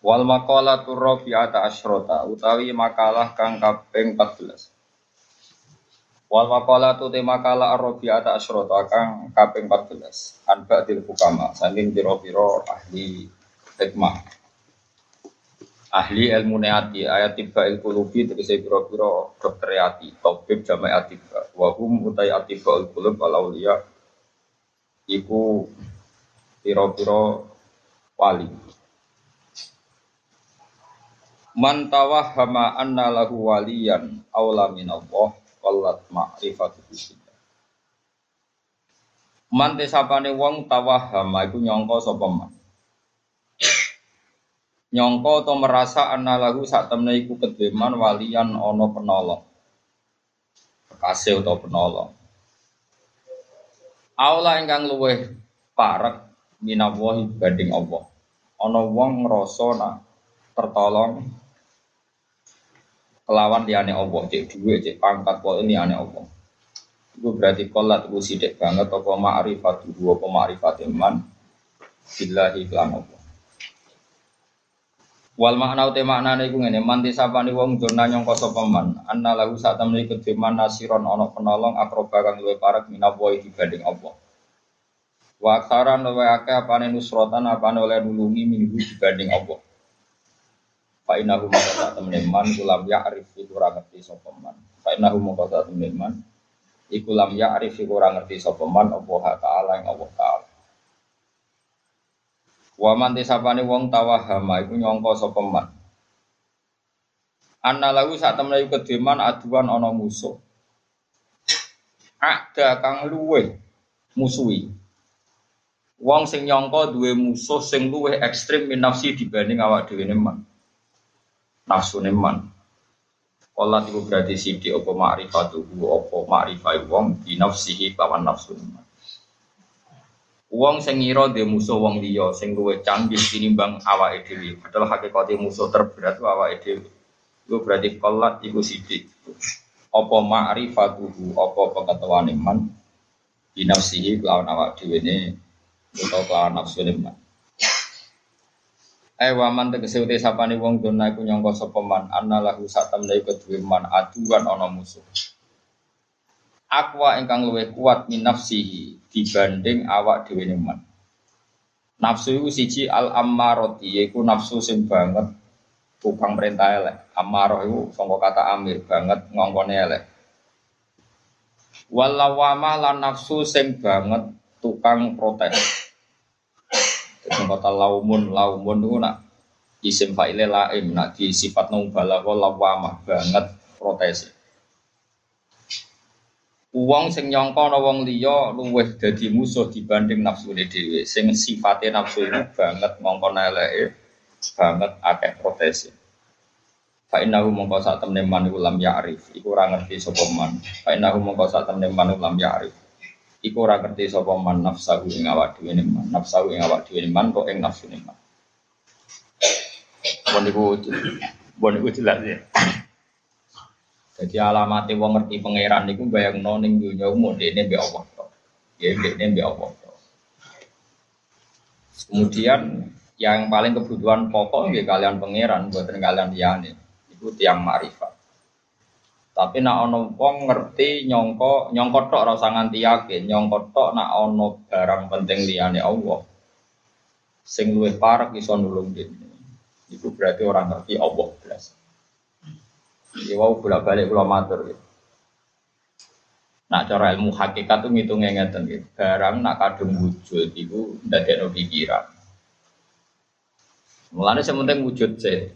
Wal maqalatu rabi'ata asyrota utawi makalah kang kaping 14. Wal maqalatu te makalah rabi'ata asyrota kang kaping 14. An ba'dil hukama saking pira-pira ahli hikmah. Ahli ilmu neati ayat tiba il kulubi tegese pira-pira dokter ati tabib jama'i atiba wa hum utai atiba il kulub al auliya iku pira-pira wali Man tawahhama anna lahu waliyan aula minallah wallat ma'rifatu billah. Man tesapane wong tawahhama iku nyangka sapa man. Nyangka atau merasa anna lahu sak temne iku kedeman waliyan ana penolong. Kekasih utawa penolong. Aula ingkang luweh parek minallahi banding Allah. Ana wong ngrasa nak tertolong kelawan liane Allah cek duwe cek pangkat ini ane Allah. Itu berarti kolat itu sidik banget apa ma'rifat dua apa ma'rifat iman billahi kelan Allah. Wal makna uti makna iku ngene manti sapane wong jona nyangka sapa man? Anna lahu sak temne kediman nasiron ana penolong akroba kang luwih parek minawa dibanding Allah wa aksaran luwih akeh apane nusrotan apane oleh nulungi minggu dibanding Allah Fa innahu maka saat teman kulam ya arif iku ora ngerti sapa man. Fa innahu maka saat teman iku lam ya arif iku ora ngerti sapa man apa taala ing Allah taala. Wa man tisapane wong tawahama iku nyangka sapa man. Anna lahu saat temen iku kedeman aduan ana musuh. Ada kang luwe musuhi. Wong sing nyangka duwe musuh sing luwih ekstrim min nafsi dibanding awak dhewe man nafsu neman. Kolat itu berarti sidi opo ma'rifatuhu opo ma'rifai wong di nafsihi lawan nafsu neman. Wong sing ngira dhe musuh wong liya sing luwih canggih tinimbang awake dhewe. Padahal hakikate musuh terberat awake dhewe. Itu berarti kolat iku sidi. Apa ma'rifatuhu apa pengetahuan iman di nafsihi lawan awake dhewe ne utawa lawan nafsu neman. Eh waman tegese uti sapane wong dona iku nyangka sapa man anna lahu satamne kedue man aduan ana musuh. Akwa ingkang luwih kuat min nafsihi dibanding awak dhewe man. Nafsu iku siji al ammarati yaiku nafsu sing banget tukang perintah elek. Ammarah iku sangka kata amir banget ngongkone elek. Walawama lan nafsu sing banget tukang protes. Jadi kata laumun, laumun itu nak isim fa'ile laim, nak di sifat nung balaghah lawamah banget protes. Uang sing nyangka ana wong liya luwih dadi musuh dibanding nafsu dhewe. Sing sifate nafsu ini banget ngongkon eleke, banget akeh protes. Fa innahu mongko sak temne man iku lam ya'rif, iku ora ngerti sapa man. Fa mongko sak temne man lam ya'rif iku ora ngerti sapa man nafsahu ing awak dhewe ne man. Nafsahu ing awak dhewe man kok ing nafsu ne man. Bon iku bon iku jelas ya. Jadi alamatnya wong ngerti pangeran niku bayangno ning dunya umum dene mbek Allah ya dene mbek Allah kemudian yang paling kebutuhan pokok ya kalian pangeran buatan kalian liyane itu tiang marifat tapi nak ono wong ngerti nyongko nyongko tok ora usah nganti yakin, nyongko tok nak ono barang penting liyane Allah. Sing luwih parek iso nulung dene. Iku berarti orang ngerti Allah belas. Ya wau bolak-balik kula matur gitu. Nak cara ilmu hakikat tuh ngitungnya ngeten gitu. Barang nak kadung wujud itu ndadekno pikiran. Mulane sementing wujud sih.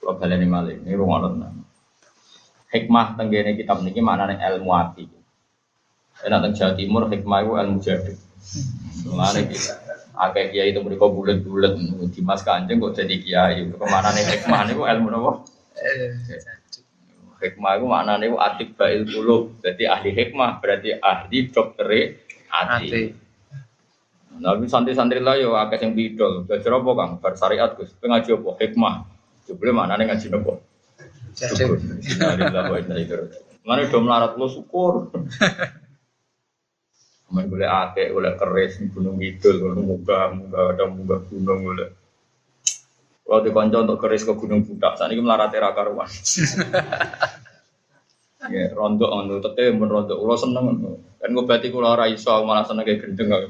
Kalau baleni malih, ini rungono hikmah tenggene kitab niki maknane ilmu ati. Enak teng Jawa Timur hikmah itu ilmu jadi. Mulane kita Akeh kiai itu mereka bulat-bulat di Mas Kanjeng kok jadi kiai. Ke mana nih hikmah nih ilmu apa? Hikmah itu maknanya itu atik bail kulub. Jadi ahli hikmah berarti ahli dokter hati. Nabi santri-santri lah yo akeh sing bidol. Belajar apa Kang? Bar syariat Gus. Pengaji apa? Hikmah. Jebule maknane ngaji napa? Syukur. Mane do melarat lo syukur. Main boleh akeh, boleh keris gunung kidul, boleh muga, muga ada muga gunung boleh. Kalau di konco untuk keris ke gunung budak, saat ini melarat era karuan. Ya, rontok ngono, tete men rontok, kula seneng ngono. Kan gue berarti kula ora iso malah seneng kayak gendeng kok.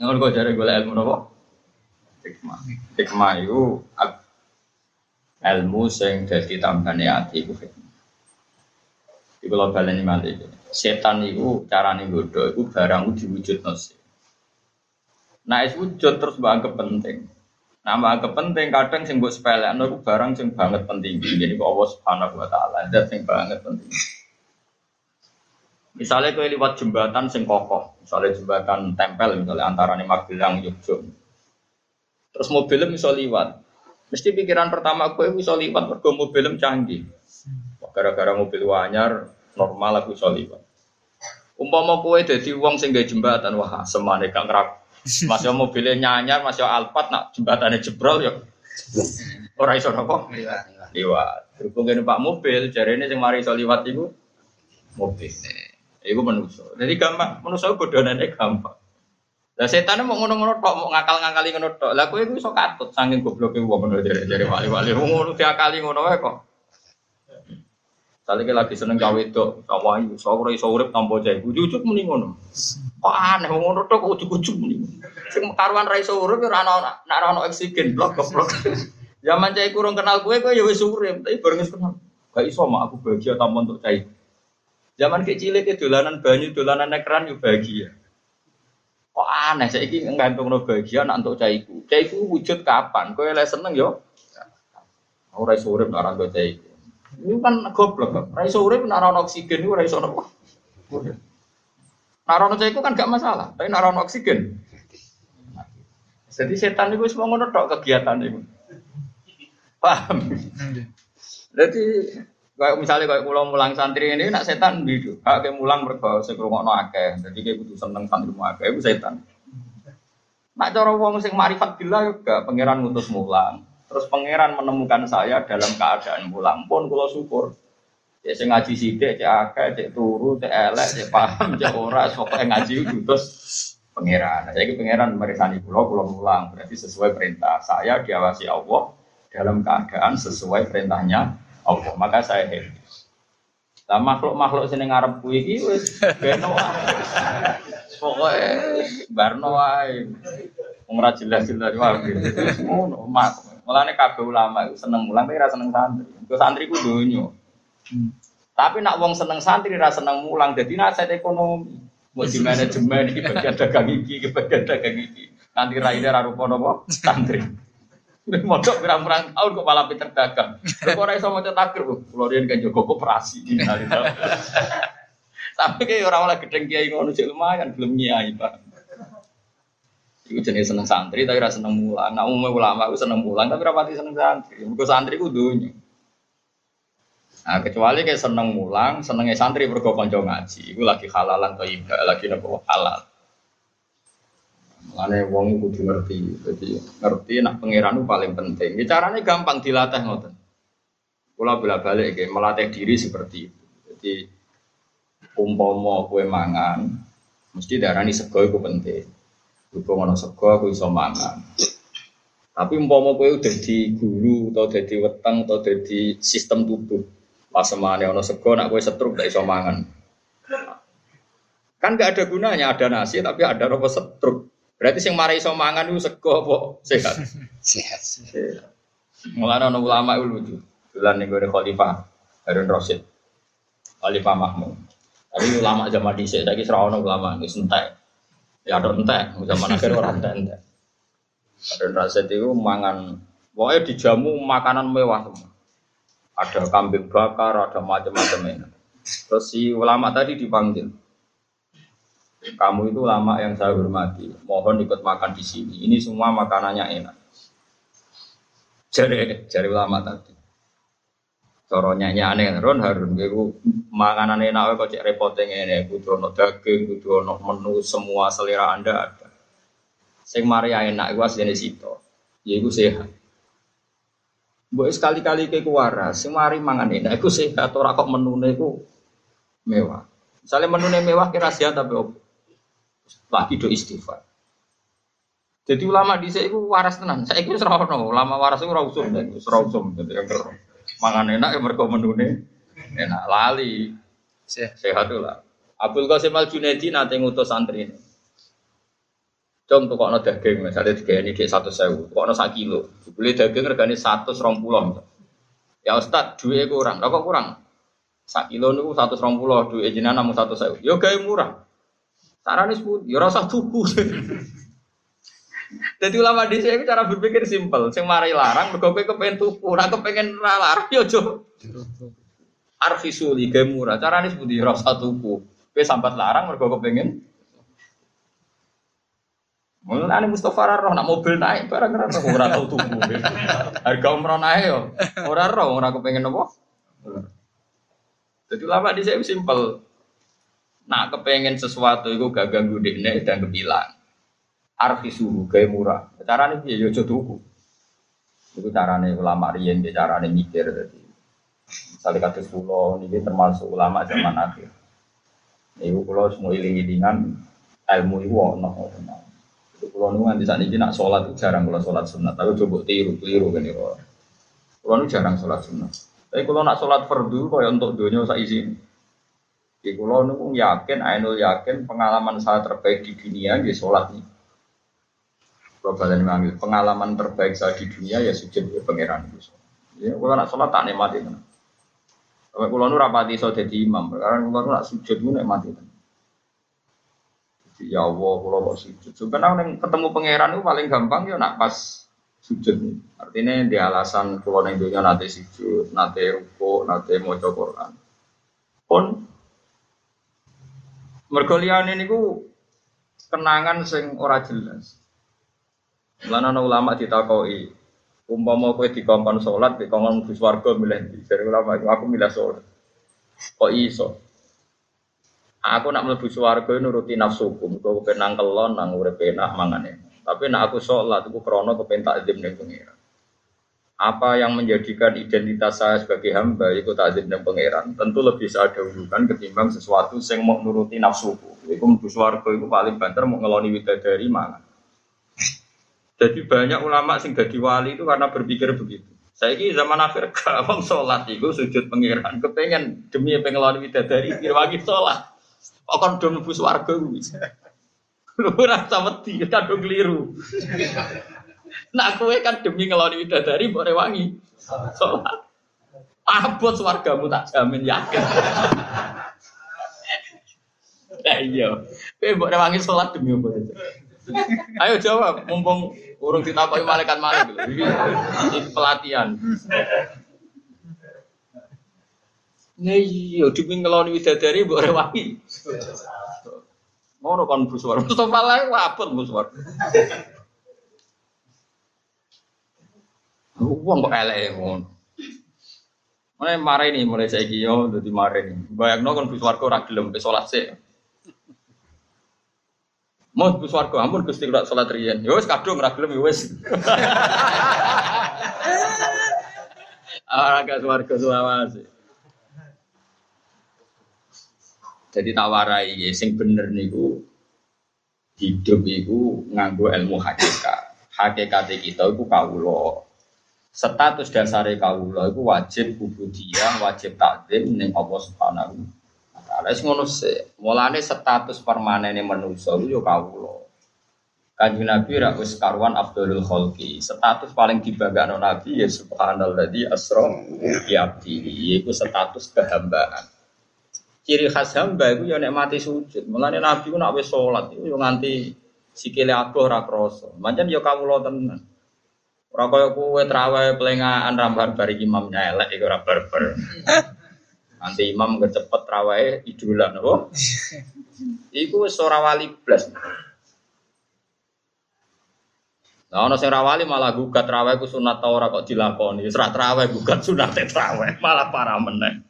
Ngono kok jare golek ilmu napa? Hikmah. Hikmah itu ilmu sing dadi tambane ati iku hikmah. Iku kalau baleni malih. Setan itu carane godho iku barang diwujudno sih. Nah, es wujud terus banget penting. Nama kepenting kadang sing mbok sepelekno iku barang sing banget penting. Jadi Allah Subhanahu wa taala zat sing banget penting. Misalnya kau lewat jembatan sing kokoh, misalnya jembatan tempel, misalnya antara nih Magelang, Yogyakarta. Terus mobilnya bisa lewat. Mesti pikiran pertama aku bisa lewat, mergo mobilnya canggih. Gara-gara mobil wanyar, normal aku bisa lewat. Umpama kowe dadi wong sing gawe jembatan, wah semane gak ngerak Masih mobilnya nyanyar, masih alpat, nak jembatannya jebrol ya. Orang iso nopo? Liwat. Berhubung ini pak mobil, jari ini yang mari iso liwat itu mobil. Itu manusia. Jadi gampang, manusia bodohannya gampang. Lah setan mau ngono-ngono tok, mau ngakal-ngakali ngono tok. Lah kowe iku iso katut saking gobloke wong ngono jare-jare wali-wali. Ngono diakali ngono wae kok. Salike lagi seneng gawe itu, sama ayu, ora iso urip tanpa jahe. Ujug muni ngono. Kok aneh wong ngono tok ujug-ujug muni. Sing karuan ra iso urip ora ana nek ora ana oksigen blok goblok. Zaman cai kurang kenal kue, kue ya wis urip, tapi bareng wis kenal. Gak iso mak aku bahagia tanpa untuk cai. Zaman kecil ke dolanan banyu, dolanan ekran yo bahagia. Kok aneh saiki nggantung no bahagia nak untuk caiku. Caiku wujud kapan? Kowe lek seneng yo. Ora iso urip nek ora caiku. Ini kan goblok kan. Raiso urip naruh oksigen itu raiso apa? Naruh itu kan gak masalah, tapi naruh oksigen. Jadi setan itu semua ngono tok kegiatan itu. Paham? Jadi kayak misalnya kayak pulau mulang santri ini nak setan bidu, kayak mulang mereka sekrungokno akeh. Jadi kayak butuh seneng santri mu akeh itu setan. Nak cara wong sing marifat bila juga pangeran ngutus mulang. Terus pangeran menemukan saya dalam keadaan pulang pun kalau syukur. Ya sing ngaji sithik, cek akeh, cek turu, cek elek, cek paham, cek ora, pokoke ngaji terus pangeran. Saya pangeran meresani pulau, pulau pulang berarti sesuai perintah. Saya diawasi Allah dalam keadaan sesuai perintahnya Allah. Maka saya happy. Lah makhluk-makhluk sini ngarep kuwi iki wis beno Pokoke barno wae. Wong ora jelas-jelas wae. Ngono, mak. Mulane kabeh ulama itu seneng mulang tapi ra seneng santri. Kok santri ku donya. Hmm. Tapi nak wong seneng santri ra seneng mulang dadi nasihat ekonomi. Mau di manajemen iki bagian dagang iki, iki bagian dagang iki. Nanti raine ra rupa napa santri. Mondok pirang-pirang tahun kok malah pinter dagang. Kok ora iso maca takir, kula riyen kan jaga koperasi. Tapi kayak orang oleh gedeng kiai ngono cek lumayan belum nyai, Pak. Iku jenis seneng santri tapi rasa seneng mulang. Nah umumnya ulama aku seneng mulang tapi rapati seneng santri. Mergo santri ku dunya. Nah kecuali kayak seneng mulang, senengnya santri mergo kanca ngaji. Iku lagi halalan atau ibadah, lagi nopo halal. Mulane wong kudu ngerti. Jadi ngerti nak pangeran paling penting. Ya, caranya gampang dilatih ngoten. Kula bolak-balik melatih diri seperti itu. Jadi umpama kue mangan, mesti darani sego itu penting. Berhubung ana sego aku iso mangan. Tapi umpama kowe udah di guru atau di weteng atau di sistem tubuh. Pas semane ana sego nak kowe setruk gak iso mangan. Kan gak ada gunanya ada nasi tapi ada apa setruk. Berarti sing marai iso mangan itu sego apa sehat? Sehat. Mulane ana ulama itu lucu. Dolan ning Khalifah Harun Rasid. Khalifah Mahmud. Tapi ulama zaman dhisik saiki ora ono ulama wis entek. Ya ada entek, zaman akhir orang entek. Ada raset itu mangan, pokoknya dijamu makanan mewah semua. Ada kambing bakar, ada macam-macam ini. Terus si ulama tadi dipanggil. Kamu itu lama yang saya hormati. Mohon ikut makan di sini. Ini semua makanannya enak. Jari, jari ulama tadi. Coronya aneh Ron Harun, gue makanan enak kok cek repotnya ini. Kudu ono daging, kudu ono menu semua selera anda ada. Sing Maria enak, gue aslinya situ. Ya gue sehat. Buat sekali-kali ke waras, sing mari mangan enak, gue sehat. Orang kok menu gue mewah. Misalnya menu mewah kira sehat tapi apa? Lagi do istighfar. Jadi ulama di sini waras tenan. Saya kira serono. Ulama waras itu rausum, rausum. Jadi yang mangan enak yang mereka menune enak lali sehat lah. Abdul Qasim Al Junaidi nanti ngutus santri ini. Cung tuh kok no daging, misalnya tiga ini di satu sewu, kok no kilo, beli daging regane satu serong pulau. Ya Ustad, dua kurang, kok kurang? Sak kilo nih satu serong pulau, dua jenana namun satu sewu. Yo gaya murah. Carane sepuluh, ya rasa tuku. Jadi ulama di sini cara berpikir simpel. Sing mari larang, mergo kowe kepengen tuku, ora kepengen ra larang yo ya aja. Arfisuli ge murah. Carane sepundi ya rasa tuku. Kowe sambat larang mergo kepengen Mulane Mustafa ora roh nak mobil naik barang ora roh ora tau tuku. Harga umroh naik yo. Ora roh ora kepengen apa. Jadi ulama di sini simpel. Nak kepengen sesuatu itu gak ganggu dekne dan kebilang. Arfi suhu gaya murah. Caranya dia yo tuku. Itu caranya ulama riyen, caranya mikir tadi. Misalnya kata pulau ini termasuk ulama zaman akhir. Ibu pulau semua iling-ilingan ilmu itu ono. Itu pulau nu nanti saat ini nak sholat itu jarang kalau sholat sunat. Tapi coba tiru, tiru kan itu. Pulau jarang sholat sunat. Tapi kalau nak sholat fardu, kau untuk dunia saya izin. Di kulo niku yakin, ainul yakin pengalaman saya terbaik di dunia di sholat ini. Kalau manggil pengalaman terbaik saya di dunia ya sujud ke pangeran itu. Ya, kalau nak sholat tak nikmati kan. Kalau kulo nu rapati so jadi imam, karena kulo nak sujud nu nikmati kan. Ya Allah, kulo kok sujud. Sebenarnya ketemu pangeran itu paling gampang ya nak pas sujud. Artinya di alasan kulo neng dunia nanti sujud, nanti ruko, nanti mau Quran. Pun Mergo liyane niku kenangan sing ora jelas. Lan ana ulama ditakoki, umpama kowe dikongkon salat, dikongkon mlebu swarga milih ndi? Jare ulama aku milih salat. Kok iso? Aku nak mlebu swarga nuruti nafsuku, mergo kepenang kelon nang urip enak mangane. Tapi nak aku salat iku krana kepen takdim ning pengira apa yang menjadikan identitas saya sebagai hamba itu takdir dan pangeran? Tentu lebih saya dahulukan ketimbang sesuatu yang mau nuruti nafsuku. Itu mlebu swarga itu paling banter mau ngeloni widadari mana jadi banyak ulama sing jadi wali itu karena berpikir begitu. Saya ini zaman akhir gak sholat itu sujud pangeran. Kepengen demi pengeloni widadari lagi sholat. Kok kan udah mlebu swarga bisa lu rasa wedi kadung keliru Nah kue kan demi ngeloni widadari boleh wangi sholat. Abot swargamu tak jamin yakin. Nah iya, kue boleh wangi sholat demi apa itu? Ayo jawab, mumpung urung ditakoki malaikat malaikat. Ini pelatihan. Nah iya, demi ngeloni widadari boleh wangi. Ngono kan buswar. Mustafa lah abot buswar. Uang kok elek ngono. Mulai marah ini, mulai saya yo, jadi marah ini. Bayang no kan buswargo ora gelem be sholat sih. Mau buswargo, ampun gusti kalau sholat rian. Yo wes kadung ora gelem wes. Orang gak swargo sih. Jadi tawarai, ya, sing bener niku hidup itu nganggo ilmu hakikat. Hakikat kita itu kaulo status dasar kawula itu wajib ubudiyah, wajib takdim ning Allah Subhanahu wa taala. Wis ngono sik. Mulane status permanene manusa iku yo kawula. Kanjeng Nabi ra wis karuan Abdul Khalqi. Status paling dibanggakan Nabi ya subhanalladzi asra bi abdihi. Iku status kehambaan. Ciri khas hamba itu ya nek mati sujud. Mulane Nabi ku nek wis salat iku yo nganti sikile adoh ora krasa. Pancen yo kawula tenan. Ora kaya kowe trawe pelengahan rambar bari imamnya elek iku ora barbar. Nanti imam kecepet trawe idolan apa? Iku wis ora wali blas. Nah, ono sing rawali malah gugat raweh ku sunat ta ora kok dilakoni. Wis ra traweh gugat sunat traweh, malah parah meneh.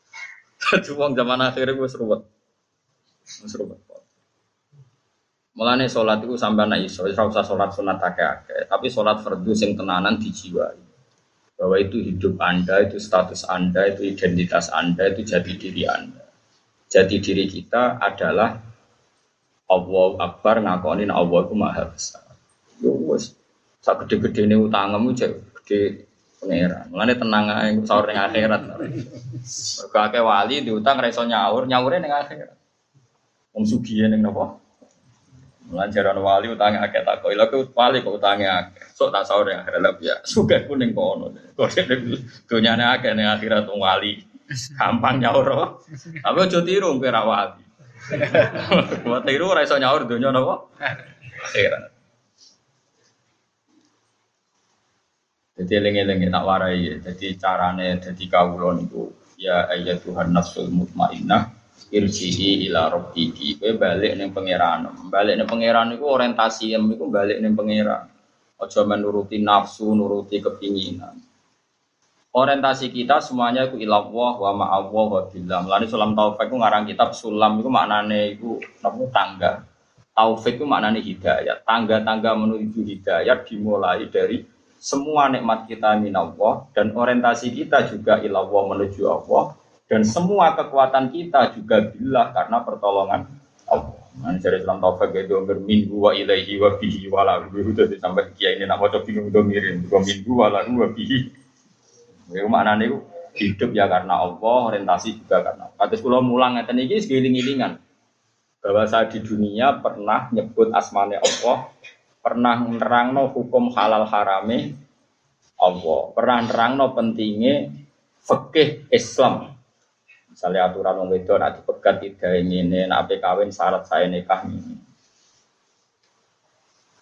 Dadi wong zaman akhir wis ruwet. Wis ruwet. Mulane sholat itu sampai anak iso, ora usah sholat sunat akeh-akeh, tapi sholat fardu sing tenanan dijiwai. Bahwa itu hidup Anda, itu status Anda, itu identitas Anda, itu jati diri Anda. Jati diri kita adalah Allah Akbar ngakonin Allah itu maha besar. Yo sak gede-gede ini utangmu cek gede pangeran. Mulane tenang ae sahur ning akhirat. Akeh wali diutang ra iso nyaur, nyaure ning akhirat. Wong sugih ning napa? Mulane jaran wali utange akeh takok. Lha kok wali kok utange akeh. Sok tak sahur ning akhirat ya. Sugih ku ning kono. Kok dunyane akeh ning akhirat wong wali. Gampang nyaur. Tapi aja tiru kowe ra wali. Kuwi tiru ora iso nyaur donya napa? Akhirat. Jadi eling-eling tak warai ya. Jadi carane jadi kawula niku ya ayat Tuhan nafsul mutmainnah irji'i ila rabbiki. Kowe balik ning pangeran. Balik ning pangeran niku orientasi em niku balik ning pangeran. Aja menuruti nafsu, nuruti kepinginan. Orientasi kita semuanya itu ilallah wa ma'allah wa billah. Mulane sulam taufik ku ngarang kitab sulam itu maknane iku napa tangga. Taufik itu maknane hidayat. Tangga-tangga menuju hidayat dimulai dari semua nikmat kita minallah dan orientasi kita juga ilallah menuju Allah dan semua kekuatan kita juga bila karena pertolongan Allah. Nah, dari Islam Taufik itu berminggu wa ilaihi wa bihi wa lahu itu sampai kiai ini nak coba bingung udah mirin dua minggu wa lahu wa bihi. Itu maknanya itu hidup ya karena Allah, orientasi juga karena. Kata sekolah mulang ngeten iki segiling-gilingan bahwa saya di dunia pernah nyebut asmane Allah pernah nerangno hukum halal harame Allah, pernah nerangno pentingnya fikih Islam. Misalnya aturan wong wedok nek dipegat tidak ini, nek kawin syarat saya nikah ini.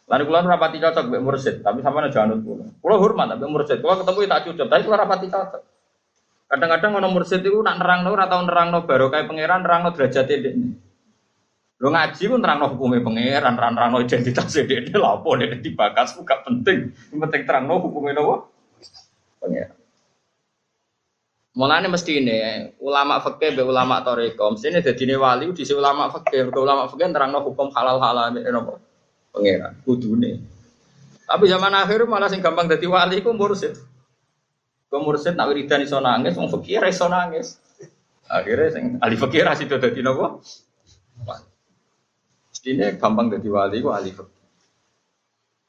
Lalu kula rapati cocok mbek mursid, tapi sama aja anut kula. Kula hormat mbek mursid, kula ketemu tak cocok, tapi kula rapati cocok. Kadang-kadang ono mursid itu nak nerangno ora tau nerangno barokah pangeran, nerangno derajate dekne. Lo ngaji pun terang hukumnya pangeran, terang terang identitas dia ini lapo dia dibakas, gak penting. Yang penting terang hukumnya nopo pangeran. Mulane mesti ini ulama fakih be ulama toriko, mesti ini jadi wali di ulama fakih, ke ulama fakih terang hukum halal halal ini nopo pangeran, kudune. Tapi zaman akhir malah sing gampang jadi wali ku mursid. Ku mursid nak wiridan iso nangis, wong fakir iso nangis. Akhirnya sing ahli fakir itu jadi nopo. Ini gampang jadi wali ku ahli fikih.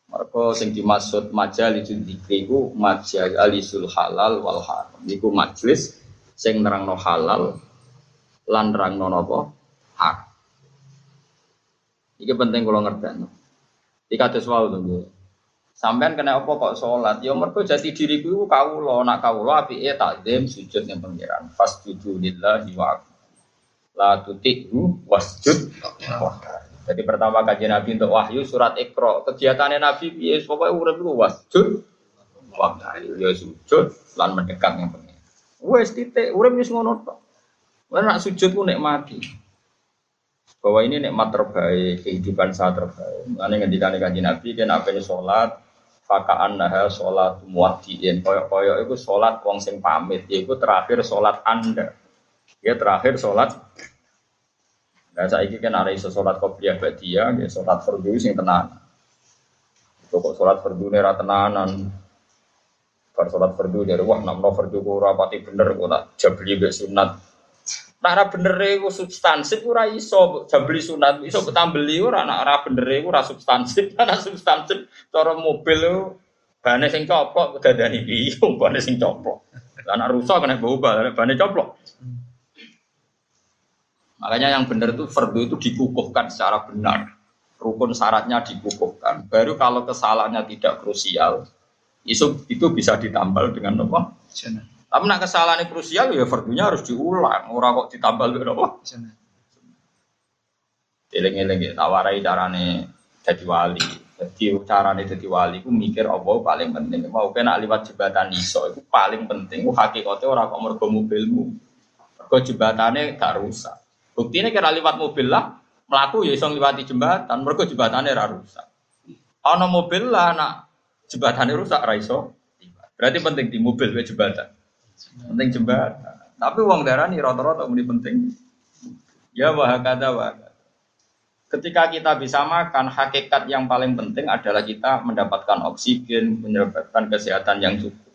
Mereka sing dimaksud itu dzikri ku majalisul halal wal haram. Iku majlis sing nerangno halal lan nerangno napa? Haram. Iki penting kalau ngerti. Iki kados wae lho. Sampean kena apa kok sholat? Ya mergo jati diriku kawula, nak kawula apike takzim sujud ning pangeran. Fasjudu lillahi wa la tuti'hu wasjud wa jadi pertama kaji Nabi untuk wahyu surat Iqra. Kegiatannya Nabi ya pokoknya itu wasjud waktu ya sujud lan mendekat yang pengen. Wes titik urip wis ngono tok. Nak sujud ku nikmati. Bahwa ini nikmat terbaik, kehidupan saat terbaik. Ane ngendikane kaji Nabi kan apa ini sholat fakaan nah sholat muwaddiin koyok-koyok itu sholat wong sing pamit itu terakhir sholat anda ya terakhir sholat Nah, saya ini kan ada sholat kopiah dia, ya sholat fardu sing tenan. Itu kok sholat fardu nera tenanan. Bar sholat fardu dari wah namno fardu ku rapati bener kok tak jabli be sunat. Ora bener iku substansif ora iso jabli sunat, iso ketambeli ora nak ora bener iku ora substansif, ana substansif cara mobil bane sing coplok kedadani piye, bane sing coplok. Lah nak rusak kena bau bane coplok. Makanya yang benar itu fardu itu dikukuhkan secara benar. Rukun syaratnya dikukuhkan. Baru kalau kesalahannya tidak krusial, itu itu bisa ditambal dengan apa? Tapi nak kesalahan krusial ya fardunya harus diulang. Orang kok ditambal dengan apa? Eling-eling ya, tawarai carane jadi wali. Jadi carane jadi wali, aku mikir apa paling penting. Mau kena liwat jembatan iso, itu paling penting. Hakikatnya orang kok mergo mobilmu. Kok jembatannya gak rusak. Buktinya kira lewat mobil lah, melaku ya iso lewati jembatan, mereka jembatannya ra rusak. Ana mobil lah nak jembatannya rusak ra iso. Berarti penting di mobil we jembatan. Penting jembatan. Tapi uang darah nih rata-rata ini penting. Ya wah kata wah. Ketika kita bisa makan, hakikat yang paling penting adalah kita mendapatkan oksigen, mendapatkan kesehatan yang cukup.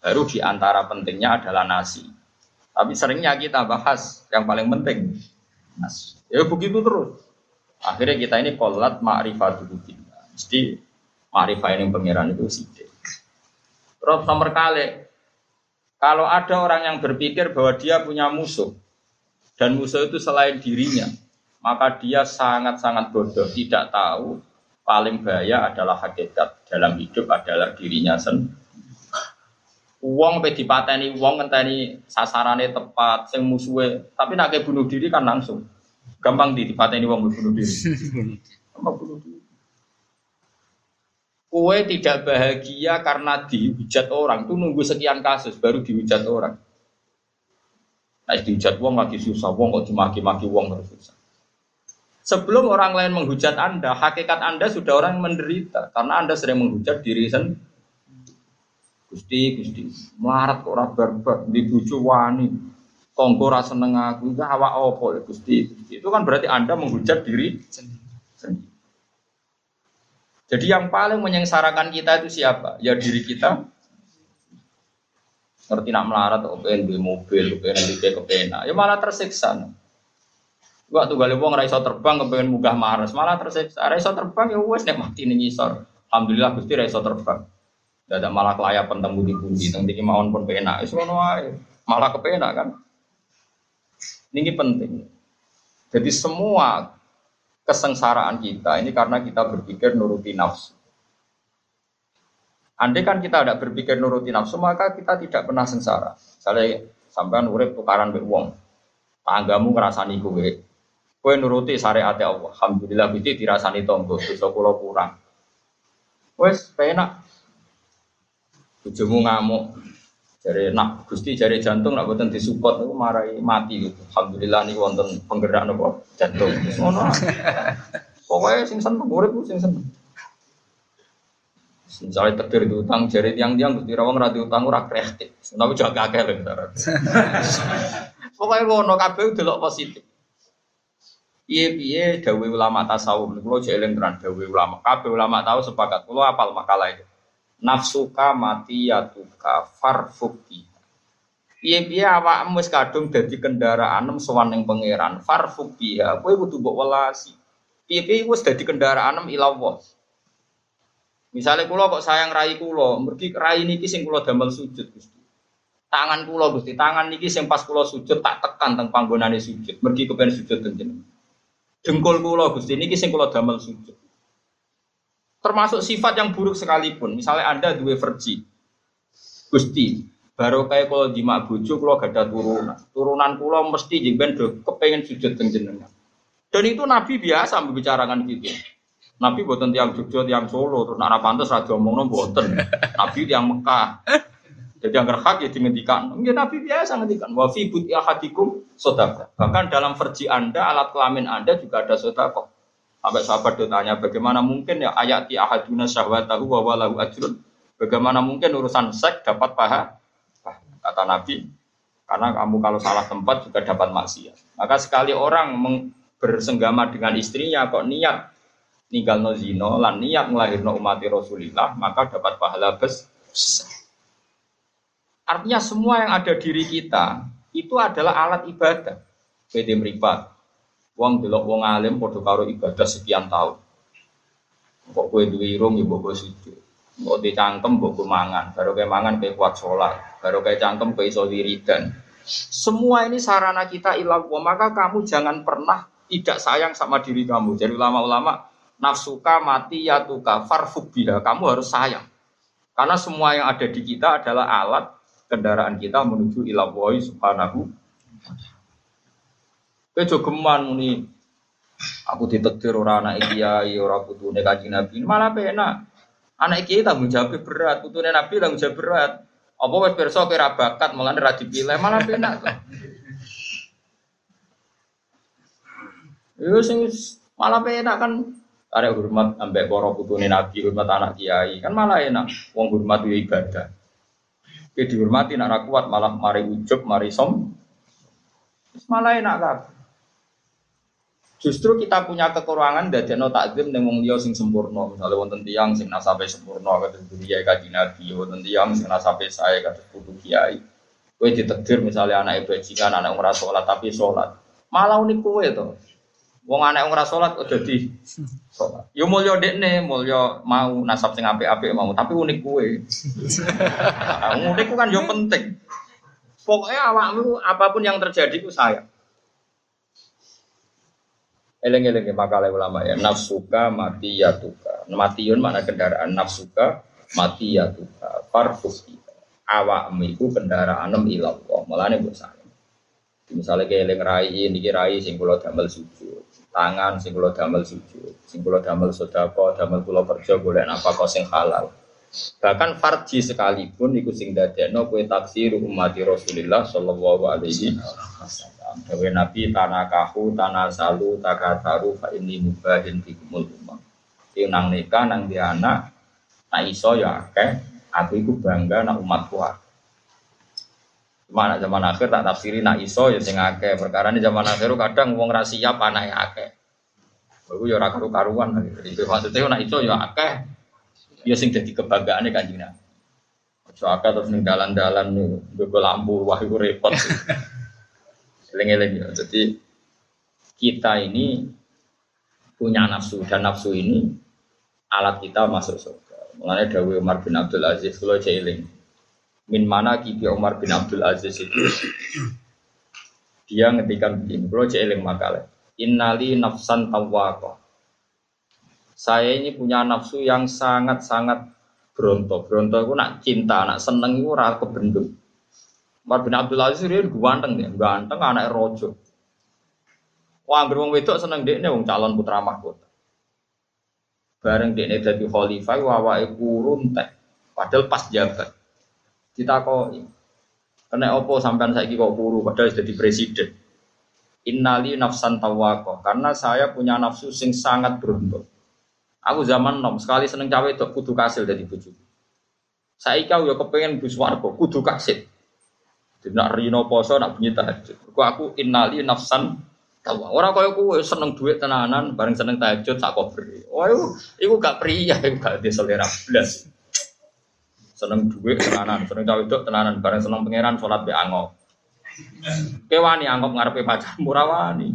Baru di antara pentingnya adalah nasi. Tapi seringnya kita bahas yang paling penting. Nasi. Ya begitu terus. Akhirnya kita ini kolat ma'rifatul. Mesti ma'rifah ini pengiran itu sidik. Terus nomor kali, kalau ada orang yang berpikir bahwa dia punya musuh, dan musuh itu selain dirinya, maka dia sangat-sangat bodoh, tidak tahu paling bahaya adalah hakikat dalam hidup adalah dirinya sendiri Uang pe dipateni uang ngenteni sasarannya tepat, sing musuhe. Tapi nak bunuh diri kan langsung. Gampang di dipateni uang bunuh diri. Gampang bunuh diri. Kue tidak bahagia karena dihujat orang. Itu nunggu sekian kasus baru dihujat orang. Nah, dihujat uang lagi susah, uang kok dimaki-maki uang terus susah. Sebelum orang lain menghujat Anda, hakikat Anda sudah orang menderita karena Anda sering menghujat diri sendiri. Gusti, Gusti, melarat kok ora barbar, di bojo wani. Tonggo ra seneng aku, awak opo ya Gusti. Itu kan berarti Anda menghujat diri sendiri. Jadi yang paling menyengsarakan kita itu siapa? Ya diri kita. Ngerti nak melarat pengen beli mobil, pengen beli kepenak, ya malah tersiksa. Gua tuh galih wong ra iso terbang kepengen munggah Mars, malah tersiksa. Ra iso terbang ya wes nek mati ning ngisor. Alhamdulillah Gusti ra iso terbang. Tidak malah kelayapan temu di pundi, teng iki mawon pun penak. Wis ngono. Malah kepenak kan. Ini penting. Jadi semua kesengsaraan kita ini karena kita berpikir nuruti nafsu. Andai kan kita tidak berpikir nuruti nafsu, maka kita tidak pernah sengsara. Misalnya sampai urip tukaran be wong. Tanggamu ngerasani kowe. Kowe nuruti syariat Allah. Alhamdulillah biti dirasani tonggo, dosa kula kurang. Wes penak Bojomu ngamuk. Jari nak Gusti jari jantung nak boten disupport niku marai mati gitu. Alhamdulillah nih wonten penggerak nopo jantung. Ngono. Pokoknya sing seneng urip sing seneng. Misalnya terakhir di utang jari tiang-tiang Gusti Rawang ra utang ora kreatif. Tapi jaga akeh lho. Pokoknya ngono kabeh delok positif. Piye-piye dawuh ulama tasawuf niku jeling tenan dawuh ulama. Kabeh ulama tahu sepakat. Kulo apal makalah itu nafsuka mati yatuka farfuki piye piye awakmu wis kadung dadi kendaraan sowan ning pangeran? Farfuki ya kowe kudu mbok welasi. Piye piye wis dadi kendaraan ila Allah misalnya kula kok sayang rai kula mergi rai niki sing kula damel sujud Gusti. Tangan kula Gusti tangan niki sing pas kula sujud tak tekan teng panggonane sujud. Mergi kepen sujud teng jenengan dengkul kula Gusti niki sing kula damel sujud termasuk sifat yang buruk sekalipun. Misalnya Anda dua verji, Gusti, baru kayak kalau di bojo kalau gak ada turunan, turunan pulau mesti jengben do kepengen sujud jenengan. Dan itu Nabi biasa membicarakan gitu. Nabi buatan tiang Jogja, tiang Solo, terus nak pantas raja ngomong buatan. Nabi tiang Mekah. Jadi yang hak ya dihentikan. Ya Nabi biasa ngendikan. Wa fi buti ahadikum sodaka. Bahkan dalam verji Anda, alat kelamin Anda juga ada sodako. Sampai sahabat tanya bagaimana mungkin ya ayat di ahaduna syahwatahu wa walahu ajrun. Bagaimana mungkin urusan seks dapat paha? Kata Nabi, karena kamu kalau salah tempat juga dapat maksiat. Maka sekali orang bersenggama dengan istrinya kok niat ninggal no zino lan niat ngelahirno umat Rasulillah maka dapat pahala besar. Artinya semua yang ada diri kita itu adalah alat ibadah. Beda meripat, Wong delok wong alim padha karo ibadah sekian tahun. Kok kowe duwe irung ya mbok sujud. Kok dicangkem mbok mangan, baru kayak mangan kayak kuat sholat, baru kayak cangkem kayak iso wiridan. Semua ini sarana kita ilah maka kamu jangan pernah tidak sayang sama diri kamu. Jadi ulama-ulama nafsuka mati ya tuka farfubiha. Kamu harus sayang. Karena semua yang ada di kita adalah alat kendaraan kita menuju ilah subhanahu Kowe jogeman muni aku ditetir ora anak kiai, ora putune Kanjeng Nabi. Malah penak. Anak kiai tanggung jawab berat, putune Nabi tanggung jawab berat. Apa wis pirsa kowe bakat, mulane ra dipilih, malah penak kok. Yo sing malah enak kan arek hormat ambek para putune nabi, hormat anak kiai. Kan malah enak wong hormat yo ibadah. Ki dihormati nak ra kuat malah mari ujub, mari som. Malah enak kan. Justru kita punya kekurangan dari no takdim dengan wong sing sempurna. Misalnya wonten tiyang sing nasabe sempurna kata kiai kaji nabi, wonten tiyang sing nasabe saya kata putu kiai. Kowe ditegir misalnya anak bajingan, anak ora salat tapi sholat. Malah unik kowe to. Wong anak ora salat kok dadi salat. Yo mulya dekne, mulya mau nasab sing apik-apik mau, tapi unik kowe. Nah, unik ku kan yo penting. Pokoknya awakmu apa pun yang terjadi ku saya. Eleng-eleng makalah ulama ya nafsuka mati ya tuka. Matiun mana kendaraan nafsuka mati ya tuka. Farfus awakmu kendaraan ilallah. Mulane mbok saya. Misalnya kayak eling rai ini rai sing kula damel sujud, tangan sing kula damel sujud, sing kula damel sedekah, damel kula kerja golek nafkah sing halal. Bahkan farji sekalipun iku sing dadekno kowe taksir umat Rasulullah sallallahu alaihi wasallam. Dewe Nabi tanakahu tanasalu takataru fa inni mubahin bikumul umam. Ing nang nikah nang di anak, nak iso ya akeh, aku iku bangga nak umatku akeh. Cuma zaman akhir tak tafsiri nak iso ya sing akeh. Perkara ini zaman akhir kadang wong ra siap anake akeh. Iku ya ora karu-karuan. Itu maksudnya nak iso ya akeh. Ya sing dadi kebanggaane Kanjeng Nabi. Ojo akeh terus ning dalan-dalan nggo lampu wah iku repot. Eling-eling ya. Jadi kita ini punya nafsu dan nafsu ini alat kita masuk surga. Mengenai Dawi Umar bin Abdul Aziz kalau jeeling min mana kibi Umar bin Abdul Aziz itu dia ngetikan begini bro jeeling makalah innali nafsan tawwaqah saya ini punya nafsu yang sangat-sangat bronto bronto itu nak cinta nak seneng itu rasa kebendung Umar bin Abdul Aziz dia ganteng dia ganteng anak rojo Wah, wong wedok seneng dekne wong calon putra mahkota. Bareng dekne dadi khalifah wawake kurun teh. Padahal pas jabat ditakoi. Kena opo sampean saiki kok buru padahal jadi presiden. Innali nafsan tawako karena saya punya nafsu sing sangat beruntung. Aku zaman nom sekali seneng cawe itu kudu kasil dari bujuk. Saya kau ya kepengen bus warga kudu kasil. Tidak rino poso nak bunyi tahajud. Aku aku innali nafsan tawa. Orang kaya aku seneng duit tenanan, bareng seneng tahajud tak beri. Oh, itu gak pria, itu gak di selera belas seneng duit tenanan, seneng cawe itu tenanan, bareng seneng pangeran sholat be angop. Kewani angop ngarepe pacar murah wani.